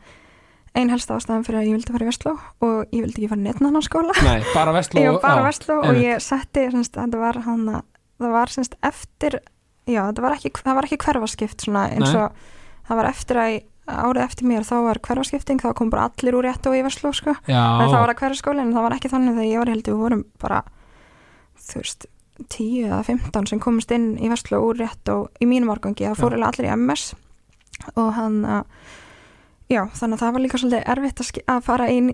ein helsta ástæðan fyrir að ég vildi fara í Vestló og ég vildi ekki fara netnan á skóla. Nei, bara vestló Já, bara Vestló og ég setti, semst, var hann að, það var semst eftir, já, var ekki, það var ekki hverfaskipt svona eins og, það var eftir að, árið eftir mér þá var hverfaskipting, þá kom bara allir úr rétt og í Vestló, sko, en það var að hverfaskólinn, en það var ekki þannig þegar ég var held við vorum bara, þú veist, 10 eða 15 sem komist inn í Vestló úr rétt og í mínum árgangi, það fór allir í MS og hann að, Já, þannig að það var líka svolítið erfitt að, fara inn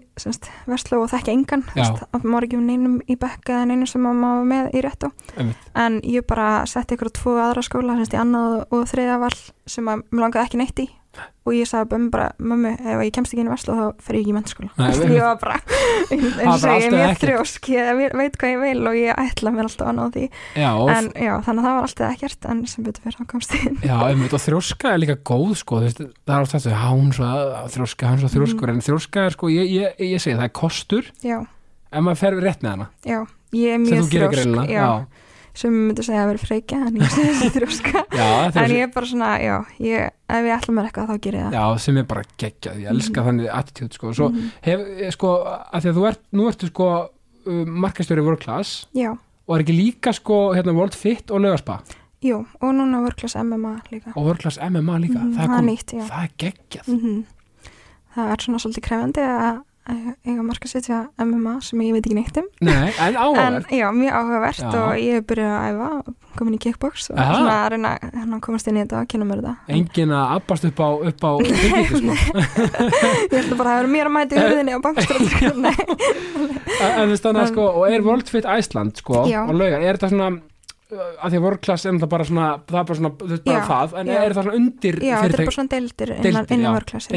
Vestló og þekka engan að maður ekki um neinum í bekka eða neinum sem maður var með í einmitt, en ég bara setti ykkur tvo aðra skóla semst, í annað og þriða val sem að mér langaði ekki neitt í og ég sagði bömmu bara, mömmu, ef ég kemst ekki inn í Vestló þá fer ég ekki í mennskóla ég var bara, eins og ég er mjög þrjósk ég ve- veit hvað ég vil og ég ætla mér alltaf að ná því. Já, og en já, þannig að það var alltaf ekkert en sem betur fyrir þá komst inn. Já, einmitt, og þrjóska er líka góð sko, veist, það er já, hún svo að- þrjóska, hann svo þrjóskur, Mhm. en þrjóska er sko, ég, ég, ég segi það er kostur já, ef maður fer rétt með hana, já, ég er mjög þrjósk sem myndi segja að vera freykja en ég segi þessi þrjóska. En ég er bara svona, já, ég, ef ég ætla mér eitthvað þá ger ég það. Já, sem er bara geggjað, ég elska Mhm. þannig attitude sko, svo Mhm. hef, eh, sko, að því að þú ert, nú ertu sko uh, markastjóri World Class já, og er ekki líka sko, hérna, World Fit og Laugarspa? Jú, og núna vörklass MMA líka. Og World Class MMA líka, Mhm, það er það er kom, nýtt, já. það er geggjað, mm það er svona svolítið krefandi að eiga marka setja MMA sem ég veit ekki neitt um. Nei, en en áhugaverð já, mjög áhugavert Já. og ég er byrjuð að æfa komin í kickbox og Aha. svona að reyna hérna, að komast inn í þetta og kynna mér þetta. Engin að abbast upp á, upp á byrgitu sko. Ég held bara að það eru mér að mæta í hurðinni á bankstróð Nei, en þannig að sko, og er World Fit Iceland sko, Já. og laugar, er þetta svona uh, að því að World Class er það bara svona það er bara svona, þú veist bara Já, það en er það svona undir já, þetta er fyrirtæk bara svona deildir innan, vörklass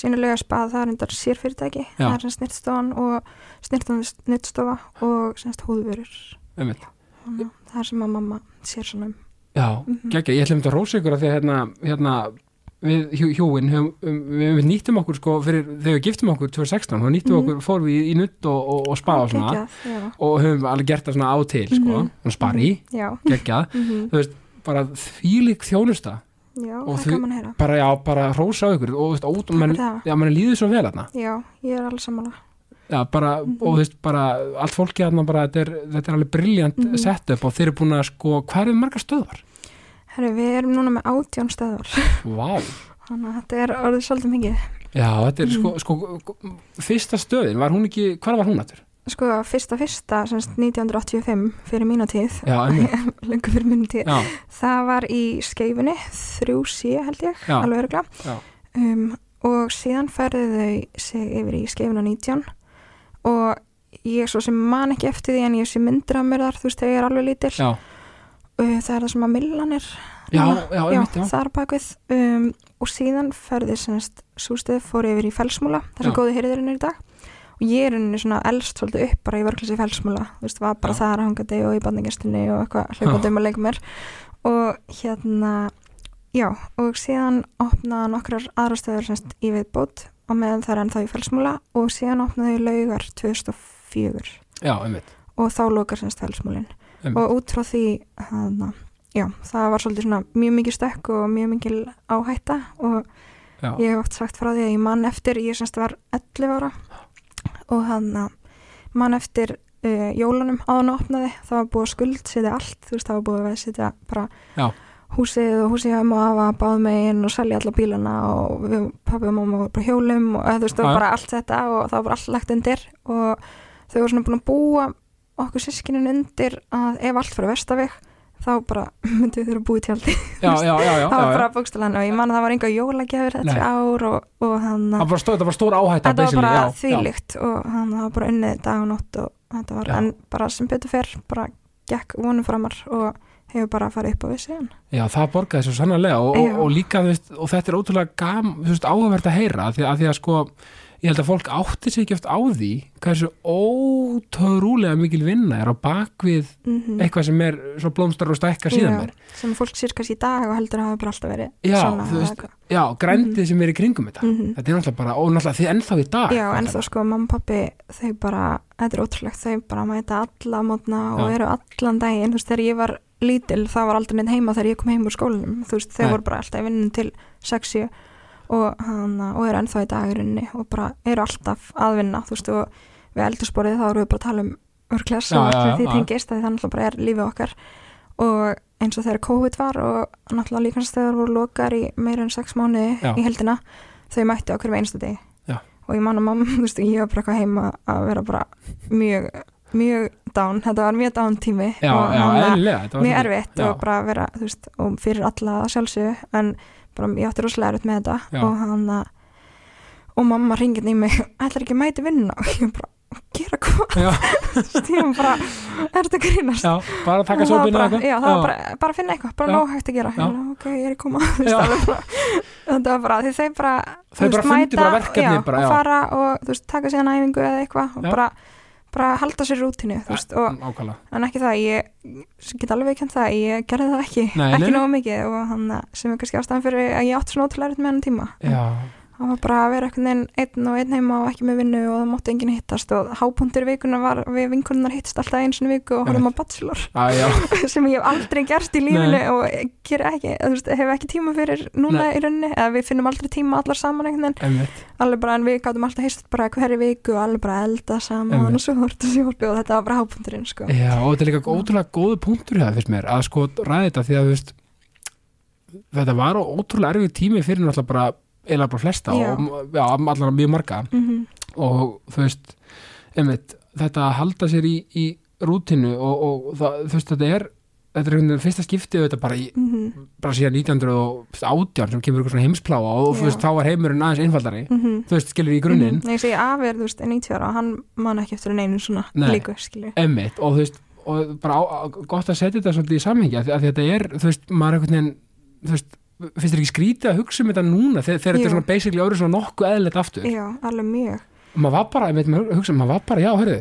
Sínulega spað það er endar sér fyrirtæki Já. það er sem snirtstofan og snirtstofa og semst húðvörur. Það er sem að mamma sér svona um. Já, Mhm. geggja, ég ætlum þetta að rósa ykkur að því að hérna, hérna við hjúin höfum, um, við, við nýttum okkur sko fyrir, þegar við giftum okkur 2016 þá nýttum Mhm. okkur, fórum við í, í nutt og, og, og spa og svona. Geggjað, og höfum alveg gert það svona á til sko, Mhm. og spari, geggjað. Mhm, þú veist, bara þvílík þjónusta já, Og það er gaman að heyra bara, já, bara hrósa á ykkur og þú veist, ót, Takk mann, já, mann líður svo vel þarna Já, ég er alveg sammála já, bara, Mhm. og þú veist, bara allt fólki þarna bara, þetta er, þetta er alveg briljant Mhm. setup og þeir eru búin að sko, hvað eru margar stöðvar? Herri, við erum núna með átján stöðar Vá, Þannig að þetta er orðið svolítið mikið já, þetta er Mhm. sko, sko fyrsta stöðin, var hún ekki, hvað var hún aftur? Sko, fyrsta fyrsta, semst 1985 fyrir mína tíð, lengur fyrir mína tíð. Já, Það var í skeifunni, 3C held ég, Já. alveg öruglega já, um, og síðan færðu þau sig yfir í skeifuna 19 og ég svo sem man ekki eftir því en ég sé myndir af mér þar, þú veist, þegar ég er alveg lítil. Já, uh, það er það sem að millan er það er bakvið um, og síðan færðu semst sústuð fór yfir í felsmúla þar sem góði hyrðirinn er í dag og ég er henni svona elst svolítið upp bara í vörklasi felsmúla, þú veist, var bara Já. þar hangandi og í bandingestinni og eitthvað hlaupandi um að leika mér. Og hérna já, og síðan opnaði nokkrar aðra stöður semst í viðbót og meðan það er ennþá í felsmúla og síðan opnaði þau laugar 2004 já, einmitt, og þá lokar semst felsmúlin einmitt. og út frá því hana, já, það var svolítið svona mjög mikið stökk og mjög mikil áhætta og já, ég hef oft sagt frá því að ég mann eftir ég semst var 11 ára og hann mann eftir uh, jólunum áðan að opnaði það var búið að skuldsetja allt þú veist það var búið að setja bara Já. húsið og húsið hjá og afa báð megin og selja alla bílana og við, pappi og mamma voru bara hjólum og þú veist það var bara allt þetta og það var allt lagt undir og þau voru svona búin að búa okkur sískinin undir að ef allt fyrir vestaveg þá bara myndum við þurfa að búið tjaldi það var bara bókstælan og ég man að það var enga jólagjafir þetta ár og, og hann það var stór, var stór áhætta þetta var bara þvílíkt og hann var bara unnið dag og nótt og þetta var, Já. en bara sem betur fer bara gekk vonum framar og hefur bara farið upp á síðan. Já, það borgaði svo sannarlega og, og, og líka, veist, og þetta er ótrúlega áhugavert að heyra því að, því að sko, ég held að fólk átti sig ekki oft á því hversu ótrúlega mikil vinna er á bakvið mm eitthvað sem er svo blómstar og stækkar síðan mér sem fólk sér kannski í dag og heldur að hafa bara alltaf verið Já, svona veist. Já, grændið sem er í kringum þetta. Mhm. Þetta er náttúrulega bara, og náttúrulega þið ennþá í dag Já, en þó sko, mamma og pappi, þau bara, þetta er ótrúlegt, þau bara mæta alla mótna og Já. eru allan daginn, þú veist, þegar ég var lítil, það var aldrei neitt heima þegar ég kom heim úr skólanum, þú veist, þau voru bara alltaf í vinnun til 6-7 og, hana, og eru ennþá í dagurinn og bara eru alltaf að vinna, þú veist, og við eldursporið þá erum við bara að tala um örklas Já, og já, því tengist að því það náttúrulega bara er lífið okkar. Og eins og þegar COVID var og náttúrulega líkanstöður voru lokar í meira en 6 mánuði Já. í heldina þau mættu okkur með einstu degi. Já. og ég man að mamma, þú veist, ég var bara eitthvað heima að vera bara mjög mjög down, þetta var mjög down tími Já, og mjög erfitt og bara vera, þú veist, og fyrir alla að sjálfsögðu, en bara ég átti rosalega erfitt með þetta Já. og hann að og mamma ringið í mig ætlar ekki að mæti vinna og ég bara, gera hvað Já, ég bara, er þetta grínast já, bara taka Og það var sopinu bara, já, það var bara, bara finna eitthvað, bara Já. nóg hægt að gera Já. Bara, ok, ég er að koma Þú veist, Já. alveg bara, þetta var bara, því þau bara Þau bara fundu bara verkefni já, bara, já. og fara og þú veist, taka síðan æfingu eða eitthvað og Já. bara, bara halda sér rútinu veist, og, en ekki það, ég get alveg kent það, ég gerði það ekki Nei, ekki nógu mikið og hann sem er kannski ástæðan fyrir að ég átti svona ótrúlega með hann tíma. Já, það var bara að vera veginn einn og einn heima og ekki með vinnu og það mátti enginn hittast og hápuntur vikunar var við vinkunnar hittast alltaf eins og viku og horfum á bachelor. Já, sem ég hef aldrei gerst í lífinu Nei. og ekki, þú veist, hef ekki tíma fyrir núna Nei. í rauninni, eða við finnum aldrei tíma allar saman alveg bara en við gátum alltaf heist bara hverju viku og alveg bara elda saman og svo hortu sjálfi og þetta var bara hápunturinn sko. Já, og þetta er líka ótrúlega góðu punktur það fyrst mér, að sko ræði þetta því að veist, þetta var ótrúlega erfið tími fyrir náttúrulega bara eða bara flesta Já. og já, allavega mjög marga mm og þú veist, einmitt þetta að halda sér í, í rútinu og, og það, þú veist, þetta er þetta er einhvern veginn fyrsta skiptið þetta bara, í, -hmm. bara síðan 1918 sem kemur eitthvað svona heimspláa og þú veist, þá var heimurinn aðeins einfaldari Mm -hmm. þú veist, skilur í grunninn ég segi afir, þú veist, er 90 ára hann man ekki eftir neinu svona Nei. líku, skilju Emmitt og þú veist og bara á, gott að setja þetta svolítið í samhengi því að þetta er, þú veist, maður einhvern veginn þú veist, finnst þér ekki skrítið að hugsa um þetta núna þegar, þegar þetta er svona basically árið svona nokkuð eðlilegt aftur? Já, alveg mjög. Og maður var bara, einmitt, maður hugsa, maður var bara, já, hörðu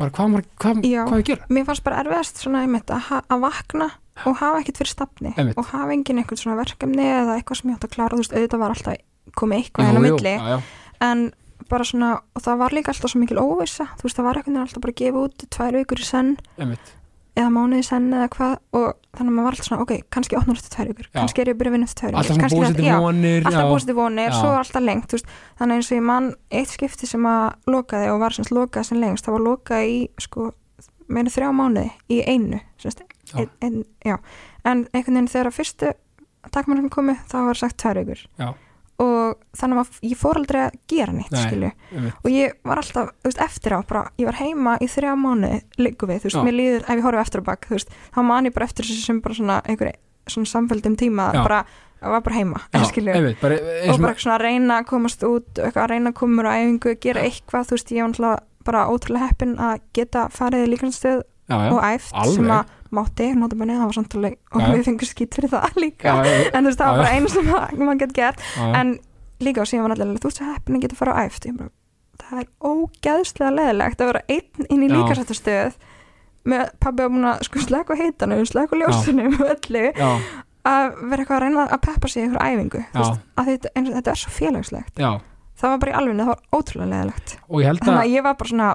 bara hvað, maður, hvað, Já. hvað við gera? Mér fannst bara erfiðast svona að, ha- að vakna og hafa ekkert fyrir stafni og hafa engin eitthvað svona verkefni eða eitthvað sem ég átt að klára, þú veist, auðvitað var alltaf komið eitthvað hennar milli. Já, já. en bara svona, og það var líka alltaf svo mikil óvissa, þú veist, það var eitthvað alltaf bara að gefa út tvær vikur í senn. Einmitt. Eða mánuði í senn eða hvað og þannig að maður var alltaf svona, ok, kannski opnar eftir tvær vikur Já. kannski er ég að byrja að vinna eftir tvær alltaf vikur svona kannski búið já, vonir alltaf búist í vonir, svo var alltaf lengt veist, þannig eins og ég mann eitt skipti sem að lokaði og var semst lokað sem lengst það var lokað í sko meina þrjá mánuði í einu semst, ein, ein, en einhvern veginn þegar að fyrstu takmarkum komu þá var sagt tvær vikur. Já. Og þannig að ég fór aldrei að gera Nei. skilju. og ég var alltaf, veist, eftir á bara, ég var heima í þrjá mánuði líku við, þú veist, Já. mér líður ef ég horfi eftir á bak, þú veist, þá man ég bara eftir þessu sem bara svona einhver svona samfélgdum tíma, Já. bara, var bara heima Já, skilju, einmitt, bara, eins og og bara svona að reyna að komast út eitthvað að reyna að koma úr æfingu, gera eitthvað þú veist, ég var náttúrulega bara ótrúlega heppin að geta farið í já, og æft alveg. sem að mátti, notabenni, það var samtalið og Já, við fengum skýt fyrir það líka. Já, já, en þú veist, það var bara einu sem að- maður getur gert. En líka og síðan var allir, þú veist að heppin að geta fara á æft. Bara, það er ógeðslega leðilegt að vera einn inn í Já. líkasættastöð með pabbi að búin að sko slæku heitanum, slæku ljósunum og öllu, að vera eitthvað að reyna að peppa sig í einhver æfingu. Að þetta, þetta er svo félagslegt. Já það var bara í alveg, það var ótrúlega leðilegt og ég held þannig að ég var bara svona,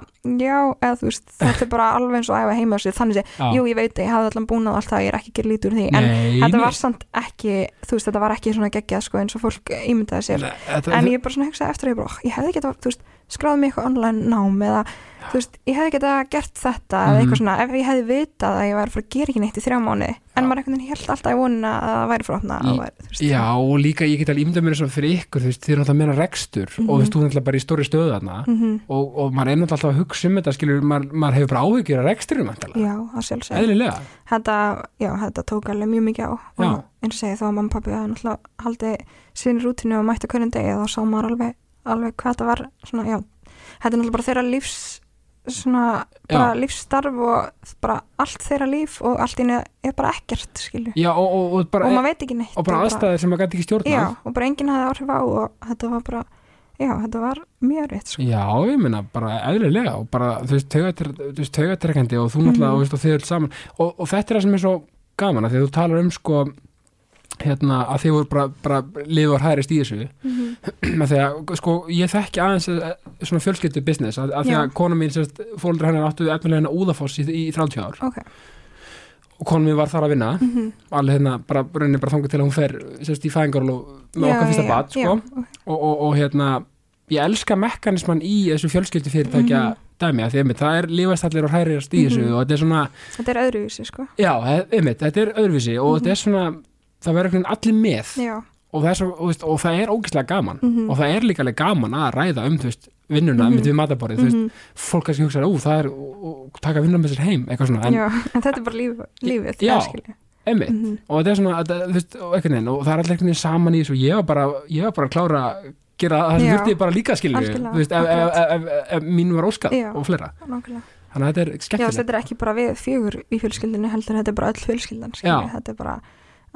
já, eða þú veist þetta er bara alveg eins og æfa heima á sig þannig að, jú, ég veit, ég hafði allan búin að allt það, ég er ekki lítið úr því, en Nei, þetta var samt ekki, þú veist, þetta var ekki svona geggjað sko eins og fólk ímyndaði sér. Nei, þetta- en ég bara svona hugsaði eftir að ég bara, "Oh, ég hefði geta, þú veist, skráði mig eitthvað online nám eða, þú veist, ég hefði geta gert þetta eða Mhm. eitthvað svona, ef ég hefði vitað að ég væri að fara að gera ekki neitt í þrjá mánu en Já. maður veginn held alltaf í vonina að það væri þú veist, Já, og líka ég get alveg ímyndað mér svo fyrir ykkur, þú veist, þið er náttúrulega meira rekstur Mhm. og þú veist, þú er náttúrulega bara í stóri stöðu þarna Mhm. og, og maður er náttúrulega alltaf að hugsa um þetta, skilur, maður, maður hefur bara áhyggjur að reksturum, vantilega, já, það alveg hvað þetta var svona, já, þetta er náttúrulega bara þeirra lífs svona, bara Já. lífsstarf og bara allt þeirra líf og allt innu er bara ekkert, skilju já, og, og, og bara, og maður veit ekki neitt og bara aðstæðir sem maður gæti ekki stjórnað. já, og bara enginn hafði áhrif á og þetta var bara, já, þetta var mjög rétt, sko Já, ég meina, bara eðlilega og bara, þú veist, taugatrekkandi og þú náttúrulega, Mhm. og, þið öll saman og, og þetta er það sem er svo gaman að því að þú talar um, sko hérna, að þið voru bara, bara liður hærist í þessu með því að, sko, ég þekki aðeins eh, svona fjölskyldu business, að, að því að kona mín, fóldur hennar áttu efnilega hennar úðafoss í, í 30 ár ok, og kona mín var þar að vinna Mhm. alveg hérna, bara, rauninni bara þangur til að hún fer sérst, í fæðingarló með okkar fyrsta bad, sko já, ok. og, og, og hérna ég elska mekanisman í þessu fjölskyldu fyrirtækja Mhm. dæmi að því einmitt, það er lífastallir og hærist í þessu Mhm. og þetta er svona, þetta er öðruvísi, sko já, he- einmitt, þetta er öðruvísi og Mhm. þetta er svona, það verður allir með já, og það er, svo, og, veist, og það er ógeðslega gaman Mhm. og það er líka alveg gaman að ræða um veist, vinnuna Mhm. mm við matarborið, þú veist, Mhm. fólk kannski hugsa, ú, það er og, taka vinnuna með sér heim, svona en, já, en þetta er bara líf, lífið Já. það Mhm. og þetta er svona þetta, þú veist, veginn, og það er allir einhvern veginn saman í þessu og ég var bara, ég var bara að klára gera það sem Já. þurfti bara líka skilju ef, ef, ef, mín var óskað Já. og fleira, nákvæmlega þannig að þetta er Já, skemmtilegt þetta er ekki bara við fjögur í fjölskyldinu heldur, þetta er bara öll fjölskyldan Já. þetta er bara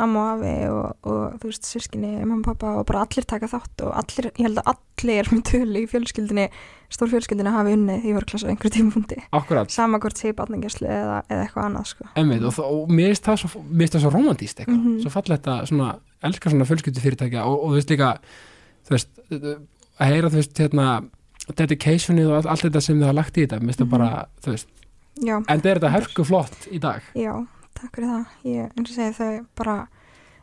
amma og afi og, og þú veist, sískinni, mamma og pappa og bara allir taka þátt og allir, ég held að allir með tölu í fjölskyldinni stór fjölskyldinni hafi unnið í vörklassa á einhverju tímapunkti akkurat, sama hvort sé barnangjæslu eða, eða eitthvað annað sko. einmitt, og, það- og mér finnst það svo, það svo romantíst eitthvað, Mhm. svo falla þetta svona, elskar svona fjölskyldu fyrirtækja og, og þú veist líka þú veist, að heyra þú veist, hérna dedicationið og allt, allt þetta sem þið hafa lagt í þetta, mér finnst það Mhm. bara, þú veist Já, en það er þetta hörku flott í dag já, takk fyrir það. Ég, eins og segi þau bara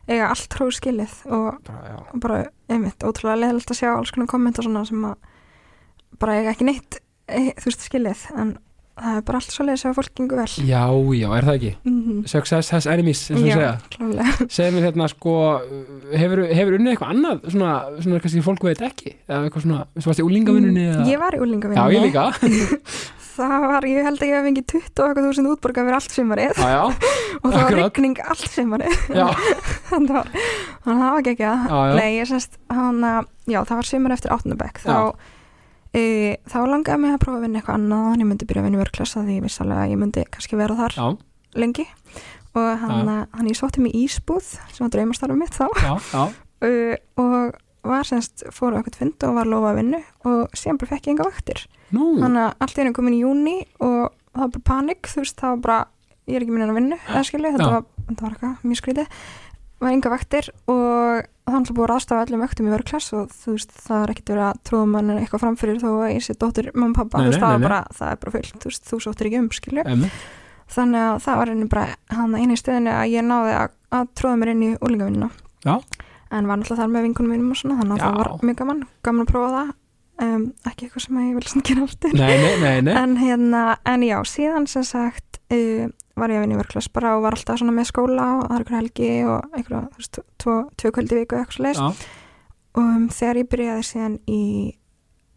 eiga allt tróð skilið og bara, já, og bara, einmitt, ótrúlega leðilegt að sjá alls konar kommenta svona sem að bara eiga ekki neitt e, þú veist skilið, en það er bara allt svo leiðis að fólk gengur vel. Já, já, er það ekki? Mm success has enemies, eins og Já, segja. klálega segja mér hérna sko hefur, hefur unnið eitthvað annað svona, svona kannski fólk veit ekki? Eða eitthvað svona, þú varst í úlingavinnunni. Mm, Ég var í já, úlingavinnunni ég líka Það var, ég held að ég hef fengið 20 og eitthvað þúsund útborgað fyrir allt sumarið. Já, og það var rigning allt sumarið. Þannig að að það var ekki að Já, já. Nei, ég sérst, hann að já, það var sumar eftir áttundabæk þá, e, þá langaði mig að prófa að vinna eitthvað annað en ég myndi byrja að vinna í vörklassa því ég vissi alveg að ég myndi kannski vera þar já, lengi. Og hann, að, hann ég sótti mig í ísbúð sem var draumastarfum mitt þá. Já, já, uh, og var semst, fór á eitthvað fund og var lofað að vinnu og síðan bara fekk ég enga vaktir. Nú. Þannig að allt henni komin í júni og það var bara panik, þú veist, það var bara ég er ekki minna að vinna, eða skilju, þetta var þetta var eitthvað mjög skrítið. Var enga vaktir og það var alltaf búið að ráðstafa öllum vöktum í vörklass og þú veist, það er ekkert verið að tróða mann eitthvað framfyrir þó að ég sé dóttir mamma pappa, Nei, nei, það, nei, er bara, það er bara fullt, þú veist, þú sóttir ekki um, skilju þannig að það var einnig bara hann einu stöðinu að ég náði að, að tróða mér inn í úlingavinnuna Já. En var náttúrulega þar með vinkunum mínum og svona þannig að Já. það var mjög gaman, gaman að prófa það um, ekki eitthvað sem ég vil svona gera aftur nei, nei, nei, nei. en hérna, en já, síðan sem sagt uh, var ég að vinna í vörklass bara og var alltaf svona með skóla og aðra ykkur helgi og einhverja, þú veist, tvo, tvö kvöldi í viku eitthvað svo leis Já, og um, þegar ég byrjaði síðan í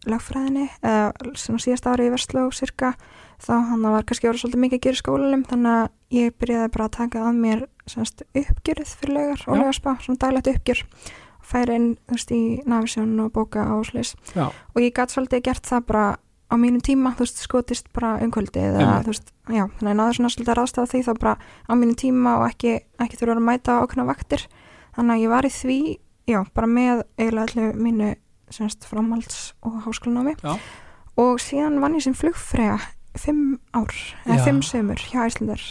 lagfræðinni eða svona síðast ári í Vestló cirka þá hann var kannski orðið svolítið mikið að gera skólanum þannig að ég byrjaði bara að taka að mér semst uppgjörið fyrir lögar og lögarspa, svona daglegt uppgjör. Og færi inn, þú veist, í Navisjón og bóka og slis og ég gæti svolítið gert það bara á mínum tíma, þú veist, skotist bara umkvöldið eða, þú veist, já, þannig að náði svona svolítið að ráðstafa því þá bara á mínum tíma og ekki, ekki þurfa að mæta ákveðna vaktir. Þannig að ég var í því, já, bara með eiginlega allir mínu semst framhalds og háskólanámi. Og síðan vann ég sem flugfrega fimm ár, eða fimm sömur hjá Íslandar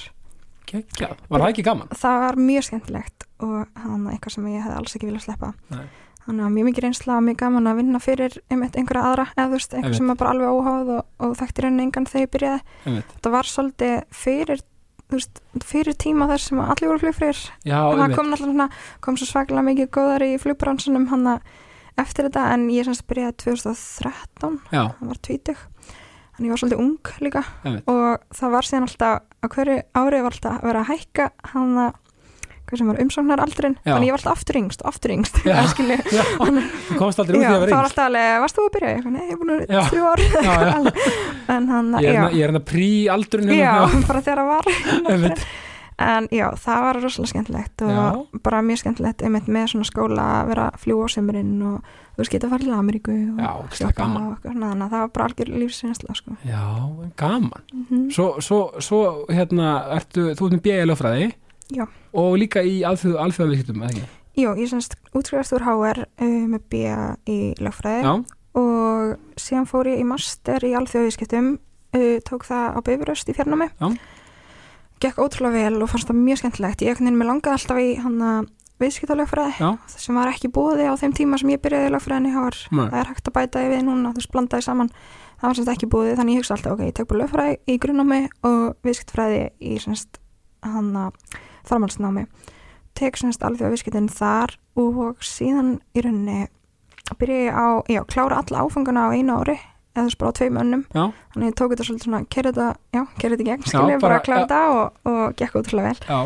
Kekja. Var það ekki gaman? Það var mjög skemmtilegt og hann er eitthvað sem ég hef alls ekki viljað sleppa Nei. þannig að mjög mikið reynsla og mjög gaman að vinna fyrir einmitt einhverja aðra eða þú veist, einhver sem er bara alveg óháð og, og þekktir henni engan þegar ég byrjaði einmitt. það var svolítið fyrir þú veist, fyrir tíma þar sem allir voru flugfrýr og hann kom náttúrulega kom svo svaklega mikið góðar í flugbransunum hann eftir þetta en ég semst byrjaði 2013 Já. hann var 20 en ég var svolítið ung líka. Æmið. og það var síðan alltaf á hverju árið var alltaf að vera að hækka hann að sem var umsóknaraldrin, þannig ég var alltaf aftur yngst aftur yngst, það skilji komst aldrei út því að vera yngst. þá var alltaf alveg, varst þú að byrja? Nei, ég er búin að þrjú ár. En hann, já. ég er hann að prí aldrun já, hérna, hérna hérna. bara þegar það var en já, það var rosalega skemmtilegt og Já. bara mjög skemmtilegt einmitt með svona skóla að vera að fljúa á sömurinn og þú veist geta að fara til Ameríku og gaman. og eitthvað svona, þannig að það var bara algjör lífsreynsla sko. Já, gaman. mm Svo, svo, svo hérna, ertu, þú ert með lögfræði Já. og líka í alþjóð, alþjóðavíkjum, eða ekki? Jú, ég semst útskrifast úr HR uh, með BA í lögfræði Já, og síðan fór ég í master í alþjóðvískiptum uh, tók það á Bifuröst í fjarnámi Já. Gekk ótrúlega vel og fannst það mjög skemmtilegt. Ég ekkert mér langaði alltaf í hann að viðskiptalögfræði sem var ekki búði á þeim tíma sem ég byrjaði í lögfræðinni það, er hægt að bæta við núna þú veist blandaði saman. Það var semst ekki búði þannig ég hugsa alltaf ok, ég tek bara lögfræði í grunnámi og viðskiptfræði í semst hann að framhaldsnámi tek semst alveg viðskiptin þar og síðan í rauninni byrja ég á, já, klára alla áfenguna á einu ári eða veist bara á tveim önnum. Já, þannig ég tók þetta svolítið svona, kerði þetta já, kerði þetta í gegn, skilja, bara, bara- já. þetta og, og gekk útrúlega vel.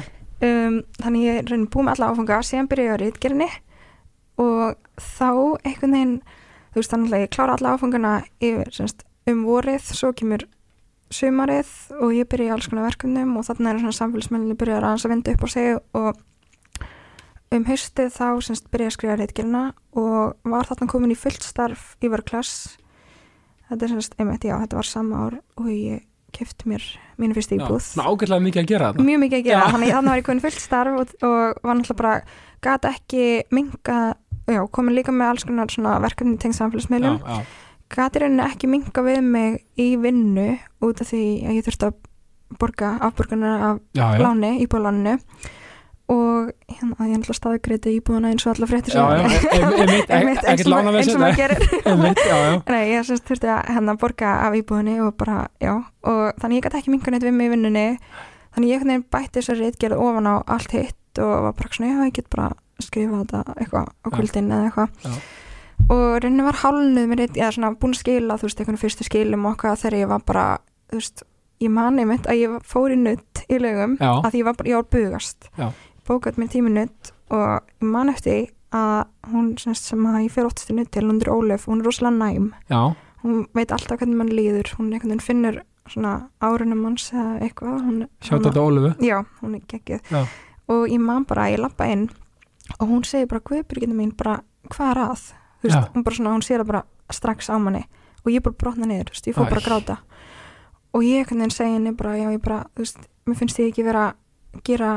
Um, þannig ég raunin búið með alla áfanga síðan byrja ég á rítgerinni og þá einhvern veginn þú veist þannig að ég klára alla áfangana yfir semst, um vorið, svo kemur sumarið og ég byrja í alls konar verkefnum og þannig er svona samfélagsmenninni byrja að aðeins að vinda upp á sig og um haustið þá semst byrja ég að skrifa rítgerina og var þarna komin í fullt starf í vörklass þetta er semst, einmitt, já, þetta var sama ár og ég kefti mér mínu fyrstu já. íbúð Ná, ágætlega mikið að gera þetta. mjög mikið að gera, Já. þannig þannig var ég komin fullt starf og, og var náttúrulega bara gat ekki minga, já, komin líka með alls konar svona verkefni tengd samfélagsmiðlum Já, já, í rauninni ekki minga við mig í vinnu út af því að ég þurfti að borga afborgunar af já, já. láni, íbúðláninu og hérna, ég náttúrulega staði greiti íbúðuna eins og alla fréttir eins og maður- gerir. Nei, ég semst þurfti að hérna borga af íbúðinni og bara, já, og þannig ég gæti ekki minga neitt við mig í vinnunni. Þannig ég bætti þessar reitgerð ofan á allt hitt og var bara svona, já, ég get bara skrifa þetta eitthvað á kvöldin eða eitthvað. Og rauninni var hálnuð með reit, eða svona búin að skila, þú veist, einhvern fyrstu skilum okkar þegar ég var bara, þú veist ég mani mitt að ég fór í nutt í lögum Já. að ég var bara, ég var bugast. Já. Bókat mér tími nutt og ég man eftir að hún sem, sem að ég fer oftast í nutt til, hún er Ólöf, hún er rosalega næm Já, hún veit alltaf hvernig mann líður hún einhvern veginn finnur svona árunum manns eða eitthvað hún, sjátt þetta Ólufu. já, hún er geggið Já. og ég man bara, ég lappa inn og hún segir bara, Guðbyrginu mín bara, hvað er að? Þú veist, Já. hún bara svona, hún sér það bara strax á manni og ég bara brotna niður, þú veist, ég fór bara að gráta og ég einhvern veginn segi henni bara, já, ég bara, þú veist, mér finnst ég ekki vera að gera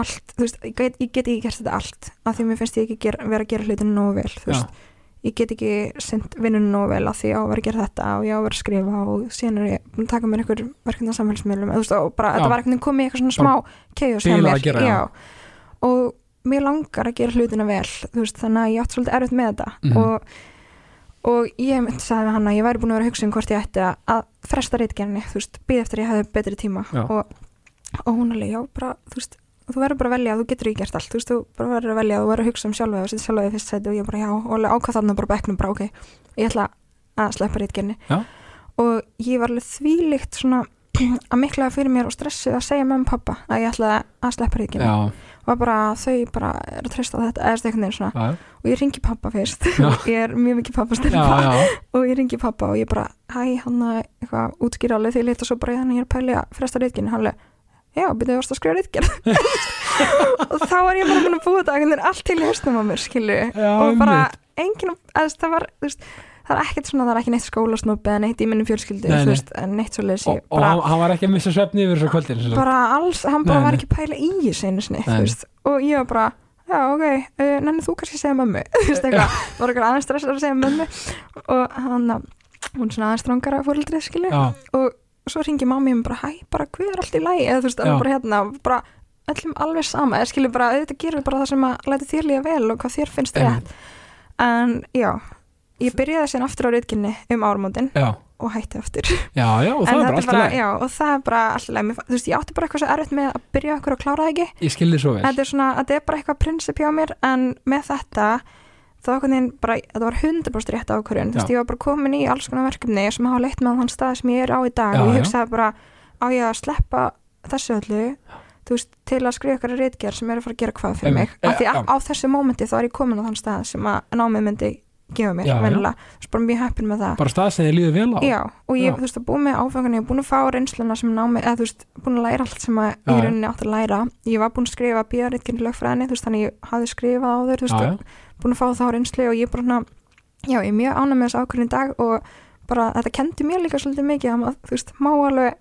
allt, þú veist, ég get, ég get ekki gert þetta allt af því mér finnst ég ekki gera, vera að gera hlutinu nógu vel, þú Já. veist ég get ekki sint vinnunum nógu vel að því ég á að vera að gera þetta og ég á að vera að skrifa og síðan er ég að taka mér einhver verkefni á samfélagsmiðlum þú veist, og bara, Já. þetta var veginn komið í eitthvað svona smá chaos hjá mér að já. og mér langar að gera hlutina vel þú veist, þannig að ég átti svolítið erfitt með þetta Mhm. og, og ég myndi sagði við hann að ég væri búin að vera að hugsa um hvort ég ætti að, að fresta reitgerðinni, þú veist, býð eftir að ég hefði betri tíma Já. og, og hún alveg, já, bara, þú veist þú verður bara að velja, þú getur ekki gert allt þú veist, þú bara verður að velja, þú verður að hugsa um sjálfa og setja sjálfa í fyrst sæti og ég bara, já, og alveg ákvað þarna bara á bekknum, bara, ok, ég ætla að sleppa reitgerðinni Já. og ég var alveg þvílíkt svona að miklaða fyrir mér og stressuð að segja mamma og pappa að ég ætla að sleppa reitgerðinni já, og bara þau bara er að treysta á þetta eða neginn svona. Já, og ég ringi pappa fyrst. Ég er mjög mikið pappa já, stelpa. Já, og ég ringi pappa og ég bara hæ hann að eitthvað útskýra alveg því lít og svo bara ég er að pæli að fresta reytkinn hann alveg já, byrjuðu varst að skrifa reytkinn og þá var ég bara búin að búa þetta einhvern veginn allt til í höstum á mér skilju Já, og bara enginn að það var þú veist, það er ekkert svona, það er ekki neitt skólasnóp eða neitt í minnum fjölskyldu Nei, þú nei. veist, en neitt svo leys og, ég og hann, hann var ekki að missa svefni yfir þessu kvöldin bara alls, hann bara Nei, var ekki að pæla í þessu einu Nei. þú veist, og ég var bara já, ok, uh, nenni þú kannski segja mömmu? Þú veist eitthvað, það var eitthvað aðeins stressar að segja mömmu? Og hann hún er svona aðeins strangara fóröldrið skilju já, og svo ringi mammi um bara, hæ, bara hvað er allt í lagi? Eða þú veist, bara hérna bara öllum alveg sama, eða skilju bara auðvitað gerir bara það sem að læta þér líða vel og hvað þér finnst rétt. En já, ég byrjaði síðan aftur á reytkinni um ármótin já, og hætti aftur. Já, já, og það er bara þetta alltaf já, og það er bara alltaf fa- þú veist, ég átti bara eitthvað svo erfitt með að byrja okkur og klára það ekki. Ég skilði svo vel. Þetta er svona, þetta er bara eitthvað prinsip hjá mér en með þetta þá einhvern veginn bara, var 100% rétt ákvörðun. Ég var bara komin í alls konar verkefni sem hafa leitt með á þann stað sem ég er á í dag. Já, og ég hugsaði bara, á ég að sleppa þessu öllu veist, til að skrifa ykkur reitgerð sem er að fara að gera hvað fyrir mig? Af því að á þessu mómenti þá er ég komin á þann stað sem að námið myndi gefa mér, venjulega, þú veist, bara mjög heppin með það. Bara stað sem þið líður vel á. Já, og ég, Já. þú veist, að búið með áfengan, ég er búin að fá reynsluna sem námi, eða þú veist, búin að læra allt sem að Já, í rauninni átt að læra. Ég var búin að skrifa bíðaritkinni lögfræðinni, þú veist, þannig ég hafði skrifað á þau, þú veist, búin að fá þá reynslu og ég bara svona, já, ég er mjög ánæg með þessu ákvörðin í dag og bara þetta kendi mér líka svolítið mikið að, maður, þú veist, má alveg,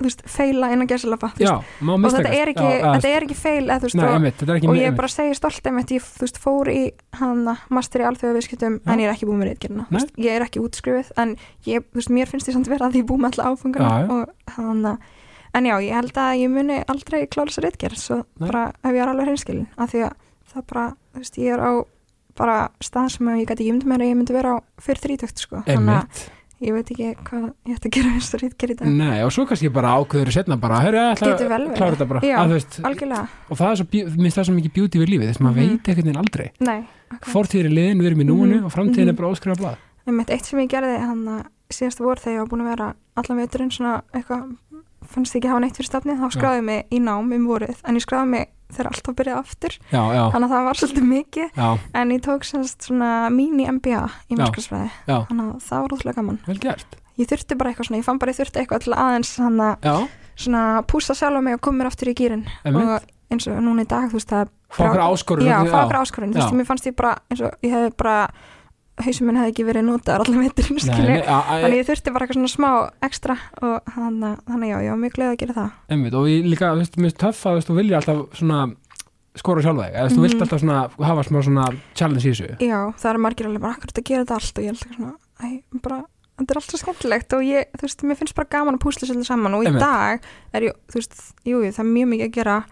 þú veist, feila já, veist, má og þetta er ekki, já, þetta er ekki feil, þú veist, nei, og, þetta er ekki og ég einmitt. bara segi stolt einmitt, ég veist, fór í hana master í alþjóða viðskiptum Já. en ég er ekki búin með reitgerina Nei. ég er ekki útskrifið en ég, veist, mér finnst ég samt vera að því ég er búin með alla hana en já, ég held að ég muni aldrei klára þessa reitgerð ef ég er alveg hreinskilin af því að það bara, ég er á bara stað sem að ég gæti ekki myndi mér að ég myndi vera á fyrir þrítökt sko. Þannig að ég veit ekki hvað ég ætti að gera þessa reitgerð í dag. Nei, og svo kannski bara ákveður setna bara, hörru, ég ætla að klára þetta bara. Já, að, veist, algjörlega, og það er svo, minnst það er svo mikið beauty við lífið, þess að maður Mhm. veit einhvern veginn aldrei. Nei akkurat. fortíðir í liðin, við erum í núinu Mhm, og framtíðin er mhm. bara óskrifa blað. Einmitt, eitt sem ég gerði hann að síðasta vor þegar ég var búin að vera allan veturinn svona eitthvað fannst ekki hafa neitt fyrir stafni þá skráði ég mig í nám um vorið en ég skráði mig þegar allt var byrjað aftur. Já, já, þannig að það var svolítið mikið. Já, en ég tók semst svona mini MBA í já, þannig að það var útlega gaman. Vel gert. Ég þurfti bara eitthvað svona, ég fann bara ég þurfti eitthvað til að aðeins Já, svona púsa sjálf mig og koma mér aftur í gýrin og eins og núna í dag þú veist það fá okkur áskorun já, fá okkur áskorun, þú veist, mér fannst ég bara eins og ég hefði bara hausum minn hefði ekki verið notaður allir já, þannig ég þurfti bara eitthvað svona smá ekstra og þannig, já, ég var mjög gleð að gera það. Einmitt, og ég líka, þú veist, mér finnst töff að þú vilja alltaf svona skora sjálfa þig, þú vilt Mhm. alltaf svona hafa smá svona challenge í þessu. Já, það er margir alveg bara akkurat að gera þetta allt? Og ég held ekki svona, æ, bara þetta er allt svo skemmtilegt. Og ég, þú veist, mér finnst bara gaman að púsla svolítið saman og í Einmitt. dag er ég, þú veist, jú, það er mjög mikið að gera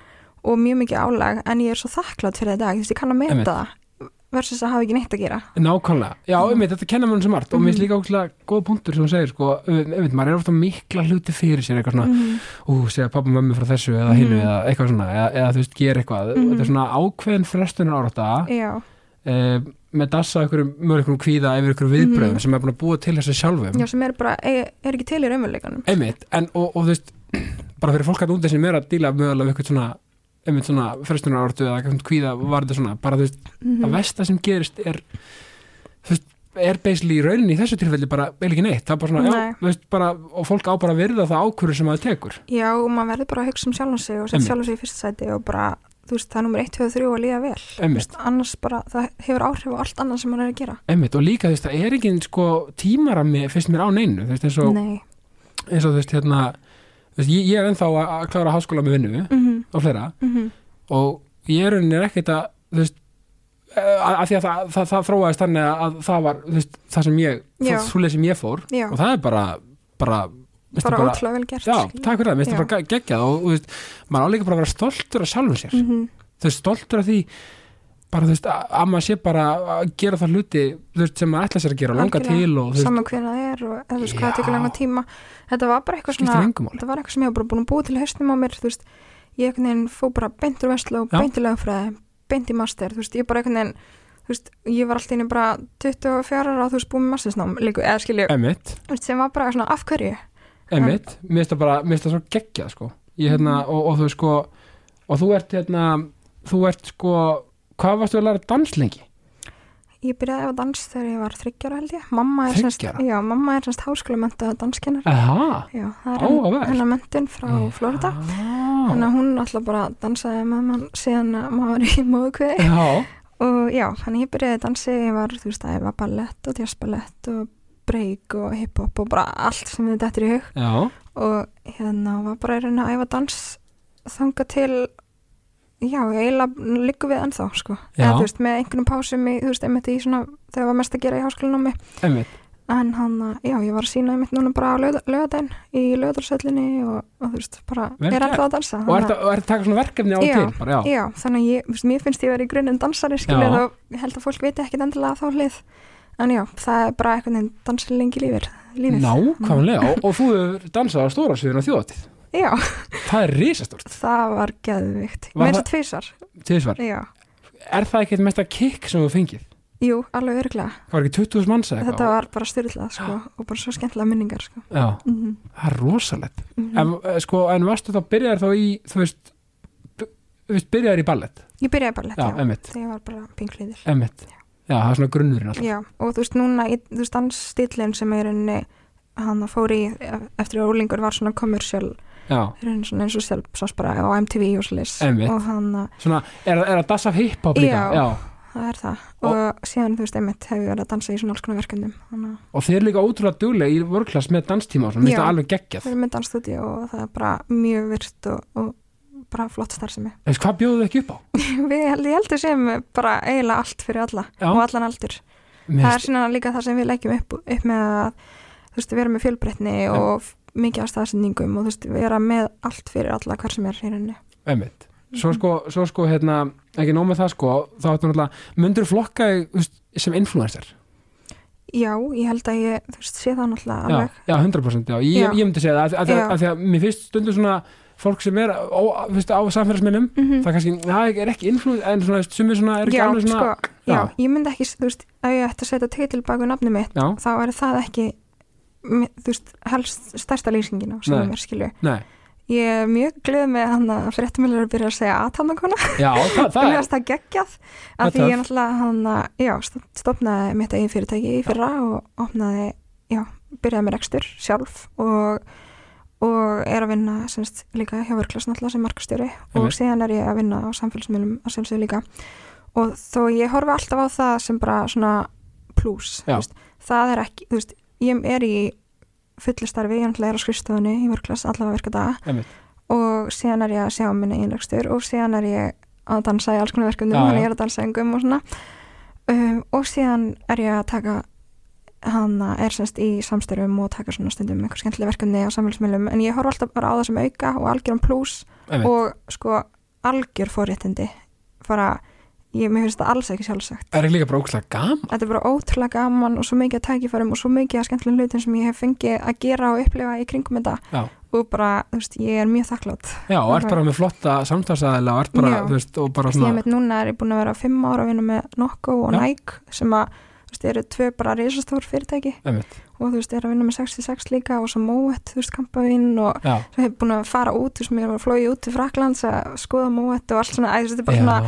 og mjög mikið álag en ég er svo þakklátt fyrir þetta, veist, ég kann að meta það versus að hafa ekki neitt að gera Nákvæmlega, já, Mhm. einmitt, þetta kenna mér svo margt og mér finnst Mhm. líka ókslega góð punktur sem hún segir, sko, einmitt, maður er ofta mikla hluti fyrir sér, eitthvað svona, mm ú, segja pappa og mömmu frá þessu eða hinu Mhm. eða eitthvað svona, eða, eða þú veist, gera eitthvað Mhm. þetta er svona ákveðin frestunar árata já, e, með dassa ykkur, mjög ykkur kvíða yfir ykkur viðbröðum Mhm. sem er búin að búa til þessu sjálfum já, sem er bara, er, er ekki til í raunveruleikanum einmitt, og, og er svona, frestunar áratu eða kvíða var þetta svona, bara þú veist Mhm. að versta sem gerist er þú veist, er basically í rauninni í þessu tilfelli bara vel ekki neitt, það er bara svona, Nei. já, veist, bara og fólk á bara að virða það ákvörður sem það tekur Já, og maður verður bara að hugsa um sjálfan sig og setja sjálfan sig í fyrsta sæti og bara, þú veist, það er nummer 1, 2 og 3 að líða vel. Einmitt, annars bara, það hefur áhrif á allt annað sem maður er að gera. einmitt, og líka þú veist, það er ekki sko tímarami fyrst mér á neinu þú veist, eins og, Nei. eins og þú veist, hérna þú veist, ég, ég er ennþá að, klára háskóla með vinnu Mm og fleira. -hmm. og ég er rauninni ekkert að þú veist, að, að því að það, það, það þróaðist þannig að það var þú veist, það sem ég, svo leið sem ég fór Já. og það er bara bara, bara ótrúlega vel gert já, takk fyrir það, mér finnst það bara ge- geggjað og, þú veist, maður áleika bara að vera stoltur af sjálfum sér. Mhm. þú veist, stoltur af því bara þú veist, að, að maður sé bara að gera það hluti þú veist, sem maður ætla sér að gera langa til og þú veist, saman hvernig það er og þú veist hvað það tekur langa tíma. Þetta var bara eitthvað svona þetta var eitthvað sem ég ég einhvern veginn fó bara beint úr veslu og Já. beint í lögfræði, beint í master þú veist, ég bara einhvern veginn þú veist, ég var alltaf inni bara 24 ára og þú veist, búin með mastersnám líka, eða skilju, emitt, sem var bara svona af hverju emitt, mér finnst það bara mér finnst það svo geggjað, sko ég, hérna, Mhm. og, og þú veist, sko og þú ert, hérna, þú ert, sko hvað varstu að læra dans lengi? Ég byrjaði á dans þegar ég var þryggjara held ég. Mamma er ára? já, mamma er semst háskólamönda danskennar Aha, já, það er Áhugavert. hennar menntun frá Florida Ah, þannig að hún alltaf bara dansaði með mann síðan að maður í móðukviði já, og já, þannig ég byrjaði að dansi ég var, þú veist, að ég var ballett og jazzballett og break og hiphop og bara allt sem við dettur í hug. Já, og hérna var bara að reyna að æfa dans þanga til já, eiginlega liggum við ennþá sko, eða þú veist, með einhvernum pásum í, þú veist, einmitt í svona, þegar var mest að gera í háskólanámi. Emitt en hann, já, ég var að sína einmitt núna bara á lögadaginn í lögadalsöllinni og, og þú veist, bara Vel er ennþá að dansa og ert að, ert að taka svona verkefni á Já. til bara, já, Já, þannig að ég, mér finnst ég verið í grunninn dansari skilja Já. og ég held að fólk viti ekkit endilega þá hlið. En já, það er bara einhvern veginn dansar lengi lífið, lífið. Já, það er risastort, það var geðvikt Var með það- tvísar tvisvar? Já, er það ekki mesta kikk sem þú fengið? jú, alveg örglega það var ekki 20.000 manns eða Þetta eitthvað? var bara styrlað sko og bara svo skemmtilega minningar sko. Já, mm -hmm. það er rosalegt. En, eh, sko, en varstu þá byrjaðir þá í þú veist, þú veist byrjaðir í ballett? Ég byrjaði bara lett, já, já, emitt, þegar ég var bara pinklíðil emitt já, það er svona grunnurinn alltaf. Já, og þú veist núna, í- þú veist er eins og sjálf sást bara á MTV og slis og hann svona, er, er að dassa hip-hop líka Já. já. það er það Og- og, síðan þú veist einmitt hef ég verið að dansa í svona alls konar verkefnum að og þeir eru líka ótrúlega duglega í vörklass með danstíma og það alveg geggjað við erum með dansstúdíu og það er bara mjög virt og, og bara flott starfsemi Veist, hvað bjóðu þau ekki upp á? við held, ég heldur sem bara eiginlega allt fyrir alla Já. og allan aldur Mér það er svona líka það sem við leggjum upp, upp með að þú veist, vera með fjölbreytni og mikið af staðsendingum og þú veist, vera með allt fyrir alla hver sem er í rauninni Einmitt. Svo sko, svo sko hérna, ekki nóg með það sko, þá ættum náttúrulega, myndur flokka sem influencer? já, ég held að ég, þú veist, sé það náttúrulega alveg já, 100% já, ég, Já. ég myndi segja það, því að, Já. að því að mér finnst stundum svona fólk sem er á, veist, á samfélagsminnum, mm það kannski, það er ekki influencer, en svona, sumir svona, er ekki já, alveg svona, sko, já, ég myndi ekki, þú veist, ef ég ætti að setja titil baku nafni mitt, já, þá er það ekki þú veist, helst stærsta lýsingin á sem mér skilju. nei, Ég er mjög glöð með hann að fréttumilur að byrja að segja aðtannakona, já, það, það er, er það geggjað. Er af því ég náttúrulega hann að, já, sto- stofnaði mitt eigin fyrirtæki í fyrra og opnaði, já, byrjaði með rekstur sjálf og og er að vinna semst líka hjá Vörklas náttúrulega sem markastjóri. Og Einmitt. síðan er ég að vinna á samfélagsmiðlum að sjálfsögðu líka. Og þó ég horfi alltaf á það sem bara svona plus, Já. það er ekki þú veist, ég er í fullu starfi, ég er á skrifstofunni í Vörklas allavega virka daga. Og síðan er ég að sjá minni einlegstur og síðan er ég að dansa í alls konar verkefnum þannig já. ég er að dansa engum og svona. Um, og síðan er ég að taka hann er semst í samstörfum og taka svona stundum eitthvað skemmtilega verkefni á samfélagsmiðlum. En ég horf alltaf bara á það sem auka og algjörum pluss og sko algjör forréttindi. Bara, ég, mér finnst það alls ekki sjálfsagt. Það er líka bara ókslega gaman, þetta er bara ótrúlega gaman og svo mikið að tækifærum og svo mikið að skemmtilega hlutum sem ég hef fengið að gera og upplifa í kringum þetta. Og bara, þú veist, ég er mjög þakklátt já, og ert bara með flotta samtalsæðilega og ert bara, Já. þú veist, og bara svona, að mitt núna er ég búin að vera fimm ára að vinna með Nokko og Já. Nike sem að, veist, eru tvö bara risastór fyrirtæki. Einmitt, og þú veist, er að vinna með 66 líka og svo Moet, þú veist, kampavín og já, svo hef ég búin að fara út, þú veist, mér var flóið út til Fraklands að skoða Moet og allt svona, æ, þetta er bara svona,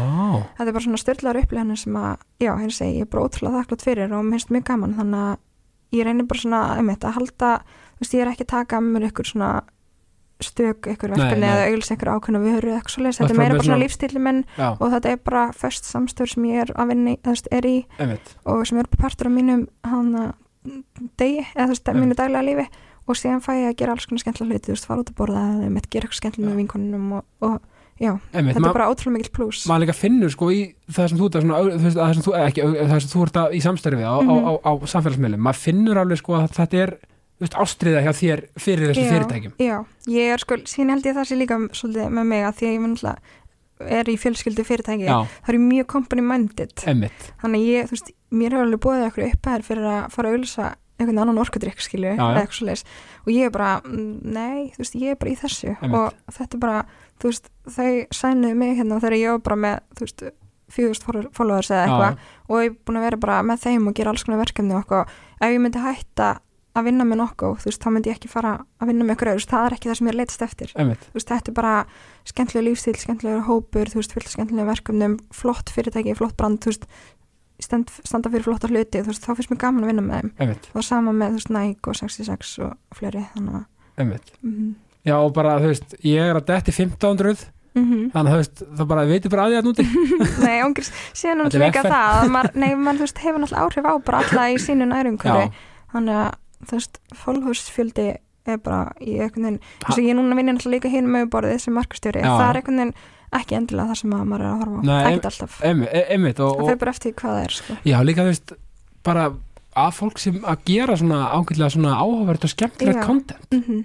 þetta er bara svona styrlaður upplifinu sem að, já, hérna segi, ég er bara ótrúlega þakklátt fyrir og minnst mjög gaman, þannig að ég reynir bara svona, einmitt, að halda, þú veist, ég er ekki að taka að mér ykkur svona stök ykkur verkefni eða auðvils ykkur ákveðna vöru eða eitthvað ert þetta er meira með bara svona lífstíli minn já, og þetta er bara först samstöður sem ég er að vinna í, veist, er í einmitt, og sem er bara partur af mínum hann degi, eða þú veist, mínu daglega lífi. Og síðan fæ ég að gera alls konar skemmtilega hluti, þú veist, fara út að borða eða mitt gera eitthvað skemmtilega með vinkonunum og, og já, einmitt, þetta er bara ótrúlega mikill pluss maður líka finnur sko í það sem þú ert að svona, að það sem þú, ekki, það sem þú ert að í samstærfi á, Mhm. á, á, á samfélagsmiðlum, maður finnur alveg sko að þetta er, veist, ástriða hjá þér fyrir þessu Já. fyrirtækjum. já, ég er sko, síðan held ég það sé líka svolítið með mig að því að ég mun alltaf er í fjölskyldu fyrirtæki Já, það er mjög company minded emmitt, þannig að ég, þú veist, mér hefur alveg búið eitthvað upphæðir fyrir að fara að auðlýsa einhvern annan orkudrykk skilju, eða eitthvað svoleiðis. Og ég er bara, mm, nei, þú veist, ég er bara í þessu. Einmitt. og þetta er bara þú veist, þau sænuðu mig hérna þegar ég var bara með, þú veist, fjögust followers eða eitthvað. og ég er búin að vera bara með þeim og gera alls konar verkefni og eitthvað. Ef ég myndi hætta að vinna með nokkuð, þú veist, þá myndi ég ekki fara að vinna með ykkur öðru, það er ekki það sem ég er leitast eftir. Emmitt, þú veist, þetta er bara skemmtilega lífstíl, skemmtilega hópur, þú veist, fyllt skemmtilega verkefnum, flott fyrirtæki, flott brand, þú veist, stend, standa fyrir flotta hluti, þú veist, þá finnst mér gaman að vinna með þeim. emmitt, Og sama með, þú veist, Nike og 66 og fleiri, þannig að, mm Já, og bara, þú veist, ég er að detti 1500 -hmm. þannig að það bara, veitir bara að því að núti. Nei, ángriðs, síðan er líka það, að maður, nei, maður, veist, hefur náttúrulega áhrif á bara alla í sínu Já, þannig að, þú veist, followers-fjöldi er bara í einhvern veginn, þess að ég núna vinna náttúrulega líka hinn með borðið sem markastjóri, það er einhvern veginn ekki endilega það sem að maður er að horfa Nei, ekkert alltaf. emmitt, emmitt og, Það og, fyrir bara eftir hvað það er, sko. Já, líka þú veist bara að fólk sem að gera svona ágætlega svona áhugavert og skemmtilegt Já. content Mm þú,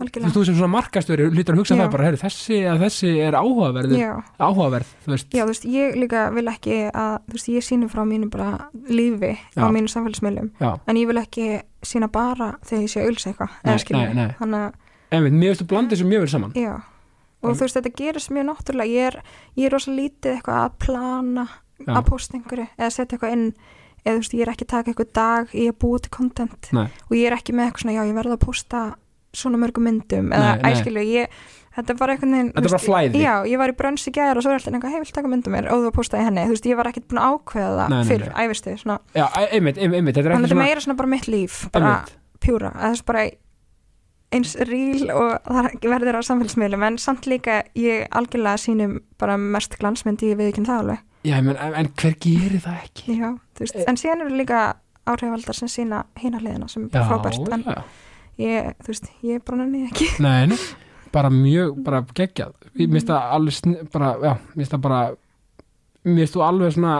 Algjörlega. þú sem svona markastöri lítur að hugsa Já. það bara, heyri, þessi, þessi er áhugaverð Já. áhugaverð, þú veist Já, þú veist, ég líka vil ekki að, þú veist, ég síni frá mínu bara lífi á Já. mínu samfélagsmiðlum en ég vil ekki sína bara þegar ég sé að auðlýsa eitthvað, eða skilja. Þannig að, einmitt, mér veist þú blandið sem mjög vel saman já og þú veist, þetta gerist mjög náttúrulega ég er, ég er rosa lítið eitthvað að plana að posta einhverju eða setja eitthvað inn eða þú veist, ég er ekki að taka eitthvað dag í að búa til content Nei. og ég er ekki með eitthvað svona, já, ég verð að posta svona mörgum myndum eða, æskilju, ég þetta bara einhvern veginn Þetta bara flæði. já, ég var í brönns í gæðar og svo er alltaf eitthvað, hei, vil taka myndum mér og þú postaði henni, þú veist, ég var ekkert búin að ákveða það Nei, nei, fyrir nei. æfistu svona, Já, einmitt, einmitt, einmitt þetta er þannig ekki að þetta er svona meira svona bara mitt líf bara einmitt, pjúra, að það er bara eins ríl og það verður á samfélagsmiðlum en samt líka ég algjörlega sínum bara mest glansmyndi við ekki það alveg Já, en, en hver gerir það ekki? já, þú veist, Eh. en síðan eru líka áhrifaldar sem sína hina hliðina sem er frábært en já, ég, þú veist, ég bara nenni ekki. Nei, nei bara mjög, bara geggjað. Ég Mhm. minnst það alveg, bara, já, minnst það bara mér finnst þú alveg svona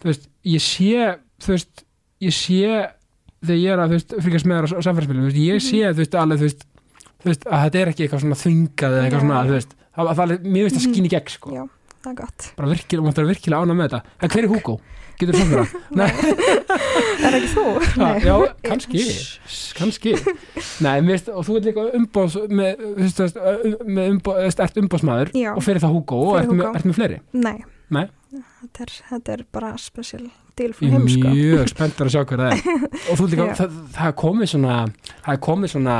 þú veist, ég sé þú veist, ég sé þegar ég er að, þú veist, fríkast með þér á samfélagsmiðlum, þú veist, ég sé, þú veist, alveg, þú veist þú veist, að þetta er ekki eitthvað svona þvingað eða eitthvað svona, þú veist, það, það, það, mér finnst það Mhm. skín í gegn, sko, já, það er gott. Bara virkilega, máttu vera virkilega ána með þetta. En hver er Hugo? Getur þú það? Nei, er ekki þú? já, kannski kannski, nei, finnst og þú ert líka umbóðs með, veist, veist, með umbóð, veist, ert umbóðsmaður og fyrir það Hugo og Fyrir ert ert með fleiri Nei. Nei. Þetta er, þetta er bara frá Ég er heim sko. mjög spenntur að sjá hver það er og þú líka, Já. það, það er komið svona það er komið svona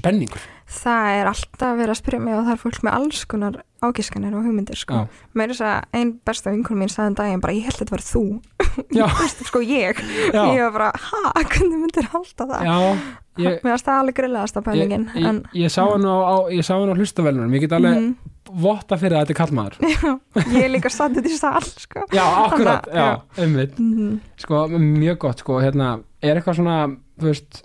spenningur Það er alltaf verið að spyrja mig og það er fólk með alls konar ágiskanir og hugmyndir sko. Já. Mér er þess að einn besta vinkunum mín sagði en daginn bara ég held að þetta var þú Já. Sko ég Já. Ég var bara, ha, hvernig myndir halda það Já, ég, Mér varst það alveg grillaðasta ég, pælingin ég, en, ég sá hann á, á á hlustavelunum, ég get alveg Mhm. votta fyrir að þetta er kallmaður Já, ég er líka þetta í sal sko. Já, akkurat, Þannig að- já, einmitt Mhm. sko, mjög gott, sko, hérna er eitthvað svona, þú veist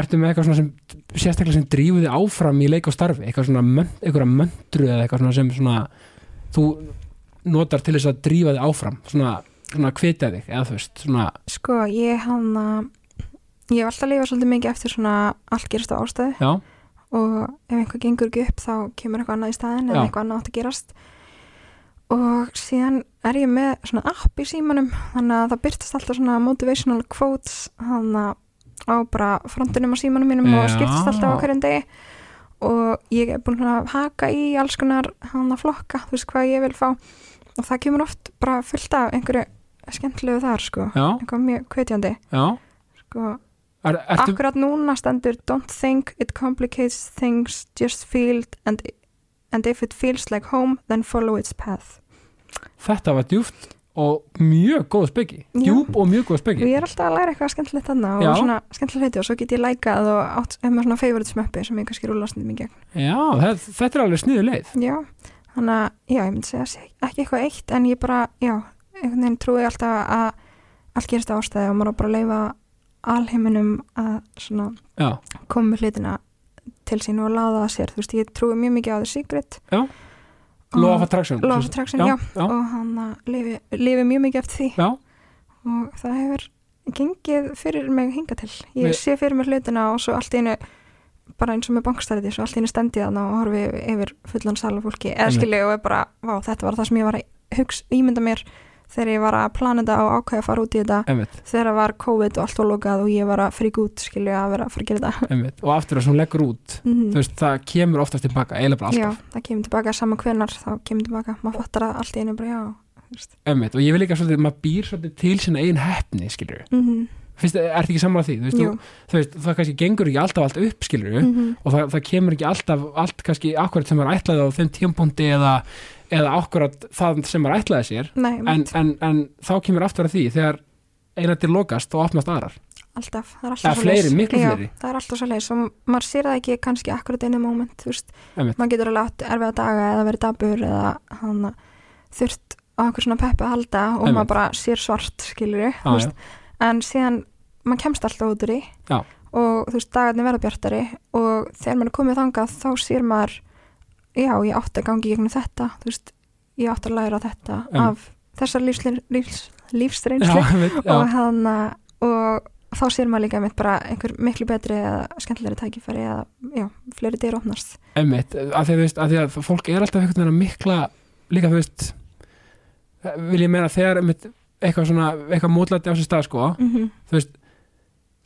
ertu með eitthvað svona sem sérstaklega sem drífur þig áfram í leik og starfi, eitthvað svona eitthvað möndru eða eitthvað svona sem svona þú notar til þess að drífa þig áfram? Svona, svona kvita þig eða þú veist, svona, Sko, ég hann Ég hef alltaf lifað svolítið mikið eftir svona allt gerist á ástæðu. Já, og ef einhver gengur ekki upp þá kemur eitthvað annað í staðin eða eitthvað annað átt að gerast. Og síðan er ég með svona app í símanum þannig að það byrtast alltaf svona motivational quotes þannig á bara frontinum á símanum mínum og Já. skiptist alltaf á hverjum degi. Og ég er búin að haka í alls konar hann að flokka, þú veist hvað ég vil fá. Og það kemur oft bara fullt af einhverju skemmtilegu þar sko. Já, eitthvað mjög kveitjandi já. Sko er, ertu, Akkurat núna stendur Don't think it complicates things Just feel and, and if it feels like home Then follow its path. Þetta var djúft og mjög góð speki, Já. djúp og mjög góð Og speki ég er alltaf að læra eitthvað skemmtilegt þarna Já. og svona skemmtilega hluti og svo get ég lækað og átt með svona favorite smöppi sem ég kannski rúla stundum í gegn. Já, þetta, þetta er alveg sniðu leið. Já, þannig að já, ég myndi segja ekki eitthvað eitt en ég bara, já, einhvern veginn trúi alltaf að allt gerist á ástæði og maður bara leifa alheiminum að svona já, koma með hlutina til sín og láða það sér, þú veist, ég trúi mjög mikið á The Secret. Já. Law of Attraction Law of Attraction, já, já, og hann lifi, lifi mjög mikið eftir því. Já, og það hefur gengið fyrir mig hinga til. Ég Við- sé fyrir mér hlutina og svo allt í einu bara eins og með bankstæði svo allt í einu stendi þarna og horfi yfir fullan sala fólki. Eða skilji og er bara, vá, þetta var það sem ég var að hugsa, ímynda mér þegar ég var að plana þetta og ákveða að fara út í þetta. Einmitt, þegar það var COVID og allt var lokað og ég var að frík út skilju að vera að fara að gera þetta. Einmitt. Og aftur að svona leggur út mm þú veist, það kemur oftast tilbaka, eiginlega bara Já, alltaf. það kemur tilbaka sama hvenar þá kemur tilbaka, maður fattar að allt í einu bara já einmitt, og ég vil líka svolítið, maður býr svolítið til sinna eigin hefni, skilur Mhm, finnst, ertu ekki sammála því, þú veist, þú, þú veist það kannski gengur ekki alltaf allt upp, skilur mhm, og það, það kemur ekki alltaf allt kannski akkurat sem er ætlaði á þeim tímpúndi eða, eða akkurat það sem er ætlaði sér. Nei, en, en, en þá kemur aftur að því þegar einandi lokast og opnast aðrar. Alltaf, það er alltaf Já, fleiri. það er alltaf svo leiðis og maður sér það ekki kannski akkurat einu moment, þú veist, maður getur alveg átt erfiða daga eða verið dabur eða hann þurft á einhver svona peppi að halda og Einmitt. maður bara sér svart skilur Já, já. En síðan maður kemst alltaf út úr því. Já. og þú veist, dagarnir verða bjartari. Og þegar maður er komið þangað þá sér maður já, ég átti að gangi í gegnum þetta. Þú veist, ég átti að læra þetta Einmitt. af þessar lífslir, lífs, já, lífsreynslu einmitt, já, og hann og þá sér maður líka einmitt bara einhver miklu betri eða skemmtilegri tækifæri eða já, fleiri dyr opnast. Einmitt að því, að, þú veist, að því að fólk er alltaf einhvern veginn að mikla líka þú veist vil ég meina þegar einmitt, eitthvað svona, eitthvað mótlæti á sér stað sko, mm -hmm. þú veist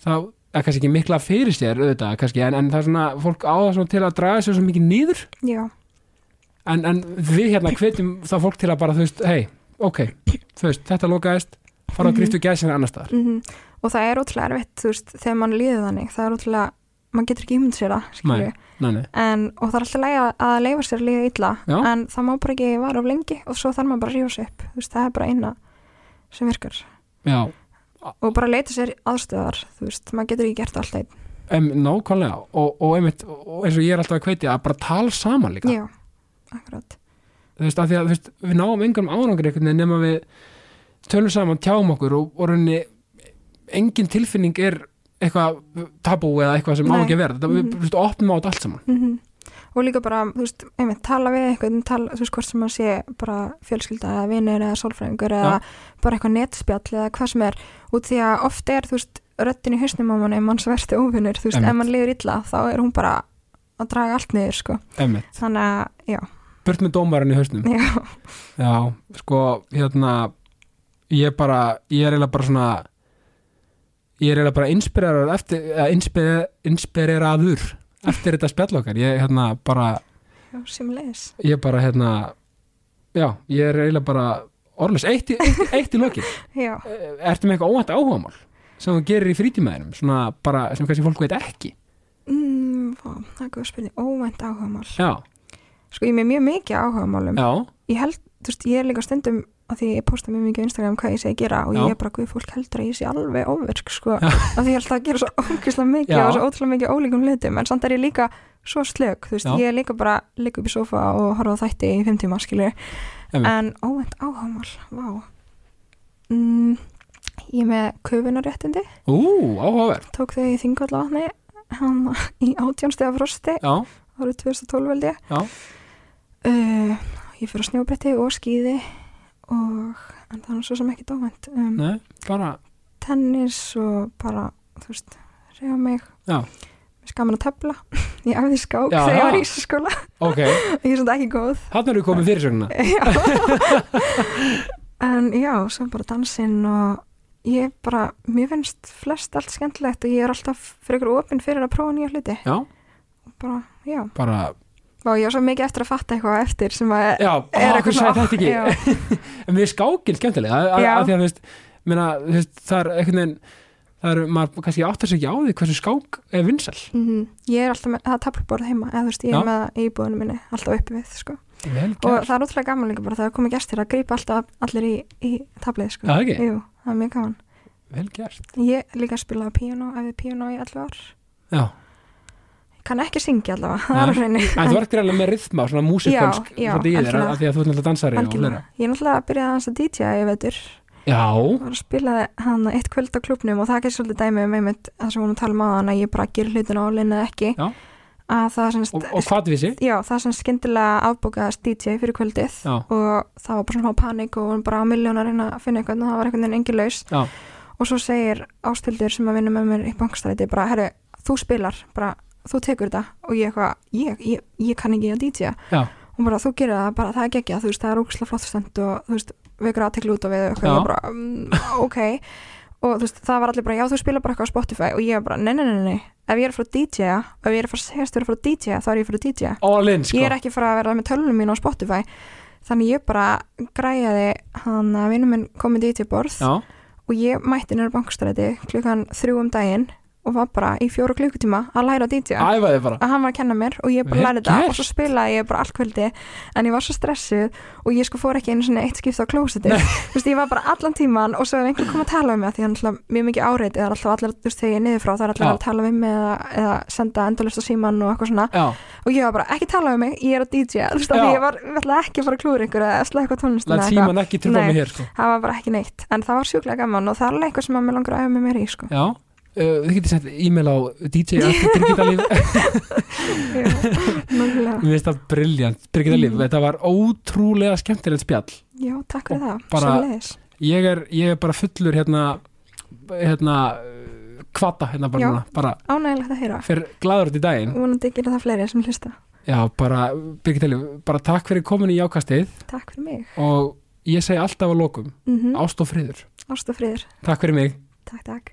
þá er kannski ekki mikla fyrir sér auðvitað kannski, en, en það er svona, fólk á það svona til að draga sér svo mikið nýður en, en við hérna hvetjum þá fólk til að bara, þú veist, hei, ok þú veist, þetta lokaðist, fara að Mhm. gríftu gæsina annar staðar, mm og það er ótrúlega erfitt þú veist, þegar mann líður þannig. Það er ótrúlega, mann getur ekki ímynd sér það skilju, nei, nei, en, og það er alltaf læg að leifa sér að líða illa Já. en það má bara ekki vara of lengi og svo þarf maður bara að rífa sig upp. Þú veist, það er bara eina sem virkar. Já. Og bara leita sér aðstöðar þú veist, maður getur ekki gert alltaf einn. em, nákvæmlega, og, og einmitt og eins og ég er alltaf að hvetja að bara tala saman líka. Já, akkurat. Þú veist, af því að veist, við náum engum árangri einhvern veginn nema við tölum saman, tjáum okkur og, rauninni engin tilfinning er eitthvað tabú eða eitthvað sem á ekki að vera. Þetta, við Mhm. þú veist, opnum á þetta allt saman. Mm og líka bara, þú veist, einmitt, tala við einhvern, tala, þú veist, hvort sem maður sé bara fjölskylda eða vinir eða sálfræðingur eða bara eitthvað netspjall eða hvað sem er. Út því að oft er, þú veist, röddin í hausnum á manni manns versti óvinnur, þú veist, Einmitt. ef mann liður illa þá er hún bara að draga allt niður, sko. Einmitt. þannig að, já, burt með dómarinn í hausnum. Já, já, sko, hérna ég er bara, ég er eiginlega bara svona ég er eiginlega bara inspireraður eftir, inspireraður eftir þetta spjall okkar. Ég hérna bara, já, ég bara hérna já, ég er eiginlega bara orðlis, eitt, eitt, eitt í lokin. Já, ertu með eitthvað óvænt áhugamál sem þú gerir í frítímaðinum? Svona bara sem kannski fólk veit ekki? Mm, fá, það er góð spurning. Óvænt áhugamál, já, sko ég er með mjög mikið áhugamálum. Já, ég held, þú veist, ég er líka stundum að því ég posta mjög mikið á Instagram hvað ég sé að gera og ég er bara, guð, fólk heldur að ég sé alveg óverk, sko, að því ég held að gera svo ógeðslega mikið Já. og svo ótrúlega mikið ólíkum hlutum, en samt er ég líka svo slög, þú veist, Já. ég er líka bara líka upp í sofa og horfa á þætti í fimm tíma, Einmitt. en óvænt áhugamál, vá. Mm, ég með köfunaréttindi, ú, áhugaverð tók þau í þingvallavatni hann í átjónstega frosti árið 2012 held ég. Uh, ég fyrir á snjóbretti og skýði og en það er svo sem ekki dómend um, nei, bara tennis og bara þú veist, reyða mig. Já. mér skaman að tefla ég æfði skák Já, þegar ég var já. í skóla ok, ég er svona ekki góð. Hann eru komið fyrirsögnuna Já. en já, svo bara dansinn og ég bara, mér finnst flest allt skemmtilegt og ég er alltaf fyrir ykkur opinn fyrir að prófa nýja hluti. Já, og bara, já, bara, og ég var svo mikið eftir að fatta eitthvað eftir sem að já, er á, hvað sagði þetta ekki já, en við skákinn skemmtilega að, að, Já. að því að þú veist, meina, veist, það er einhvern veginn það er, maður kannski áttar sig ekki á því hversu skák er vinsæl Mhm. Ég er alltaf með, það er tablborð heima eða þú veist, ég Já. er með það í íbúðinu minni alltaf uppi við, sko. Og það er útrúlega gaman líka bara þegar komið gestir að grípa alltaf allir í, í tablið, sko. Já, það ekki? Jú, það er mjög gaman. vel gert Ég líka spilaði píano, æfði píano í 11 ár. já, Ég kann ekki syngja allavega, en þú ert greiðlega með rithma svona já, svolítið í þér að því að þú ert náttúrulega dansari og Ég er náttúrulega að byrja að DJ vetur. já, Ég var að spila hann eitt kvöld á klubnum og það ekki svolítið dæmi um einmitt það sem að tala um aðan að ég bara gerir hlutin á linni eða ekki. Já. að það semst og, og hvað vissi? Já, það sem skyndilega afbókaðast DJ fyrir kvöldið Já. og það var bara svona panik og bara á miljónar að reyna að finna eitthvað og og svo segir Ástildur sem að vinna með mér í bankstræti bara, herru, þú spilar bara, þú tekur þetta og ég eitthvað, ég, ég, ég kann ekki að DJ Já. og bara þú gerir það, bara það er geggja þú veist, það er ógustlega flott stend og þú veist vekur aðtekla út á við og eitthvað, bara, um, ok. Og þú veist, það var allir bara, já þú spila bara eitthvað á Spotify og ég bara, nei, nei, nei, nei. Ef ég er að DJ-a, ef ég er að fara að segjast vera að fara að DJ-a, þá er ég að DJ-a all in sko. Ég er ekki fara að vera með tölunum mín á Spotify. Þannig ég bara græjaði hann að vinnum minn komið í til borð Já. og ég mætti nýra bankstræti klukkan þrjú um daginn og var bara í fjóru klukkutíma að læra að DJ æfaði bara. Að hann var að kenna mér og ég bara Vel lærði þetta og svo spilaði ég bara allt kvöldi en ég var svo stressuð og ég sko fór ekki einu svona eitt skipt á klósiti þú veist ég var bara allan tíman og svo ef einhver kom að tala um mig því hann er alltaf mjög mikið áreiti það er alltaf allir, þú veist þegar ég er niður frá það er Já. að tala við mig eða, eða senda endalist á síman og eitthvað svona. Já. og ég var bara ekki tala um mig, ég er að DJ þú veist því ég var, ekki að fara að klúra ykkur eða slæða eitthvað eða hér sko. það var bara ekki neitt. En það var sjúklega gaman og það er eitthvað sem að mér langar að æfa með mér í sko. Já, þið getið sendt e-mail á DJ Birgitta Líf Já, nákvæmlega. Mér finnst það briljant, Birgitta Líf Mhm. Þetta var ótrúlega skemmtilegt spjall. Já, takk fyrir það, bara-. Ég er, ég er bara fullur hérna hérna kvata hérna bara, Já. núna, bara ánægilegt að heyra. Fyrir gladur út í daginn. Vonandi ekki það fleiri sem hlusta. Já, bara, Birgitta Líf, bara takk fyrir komin í jákastið. Takk fyrir mig. Og ég segi alltaf að lokum mm ást og friður. Ást og friður, Takk fyrir mig. Takk takk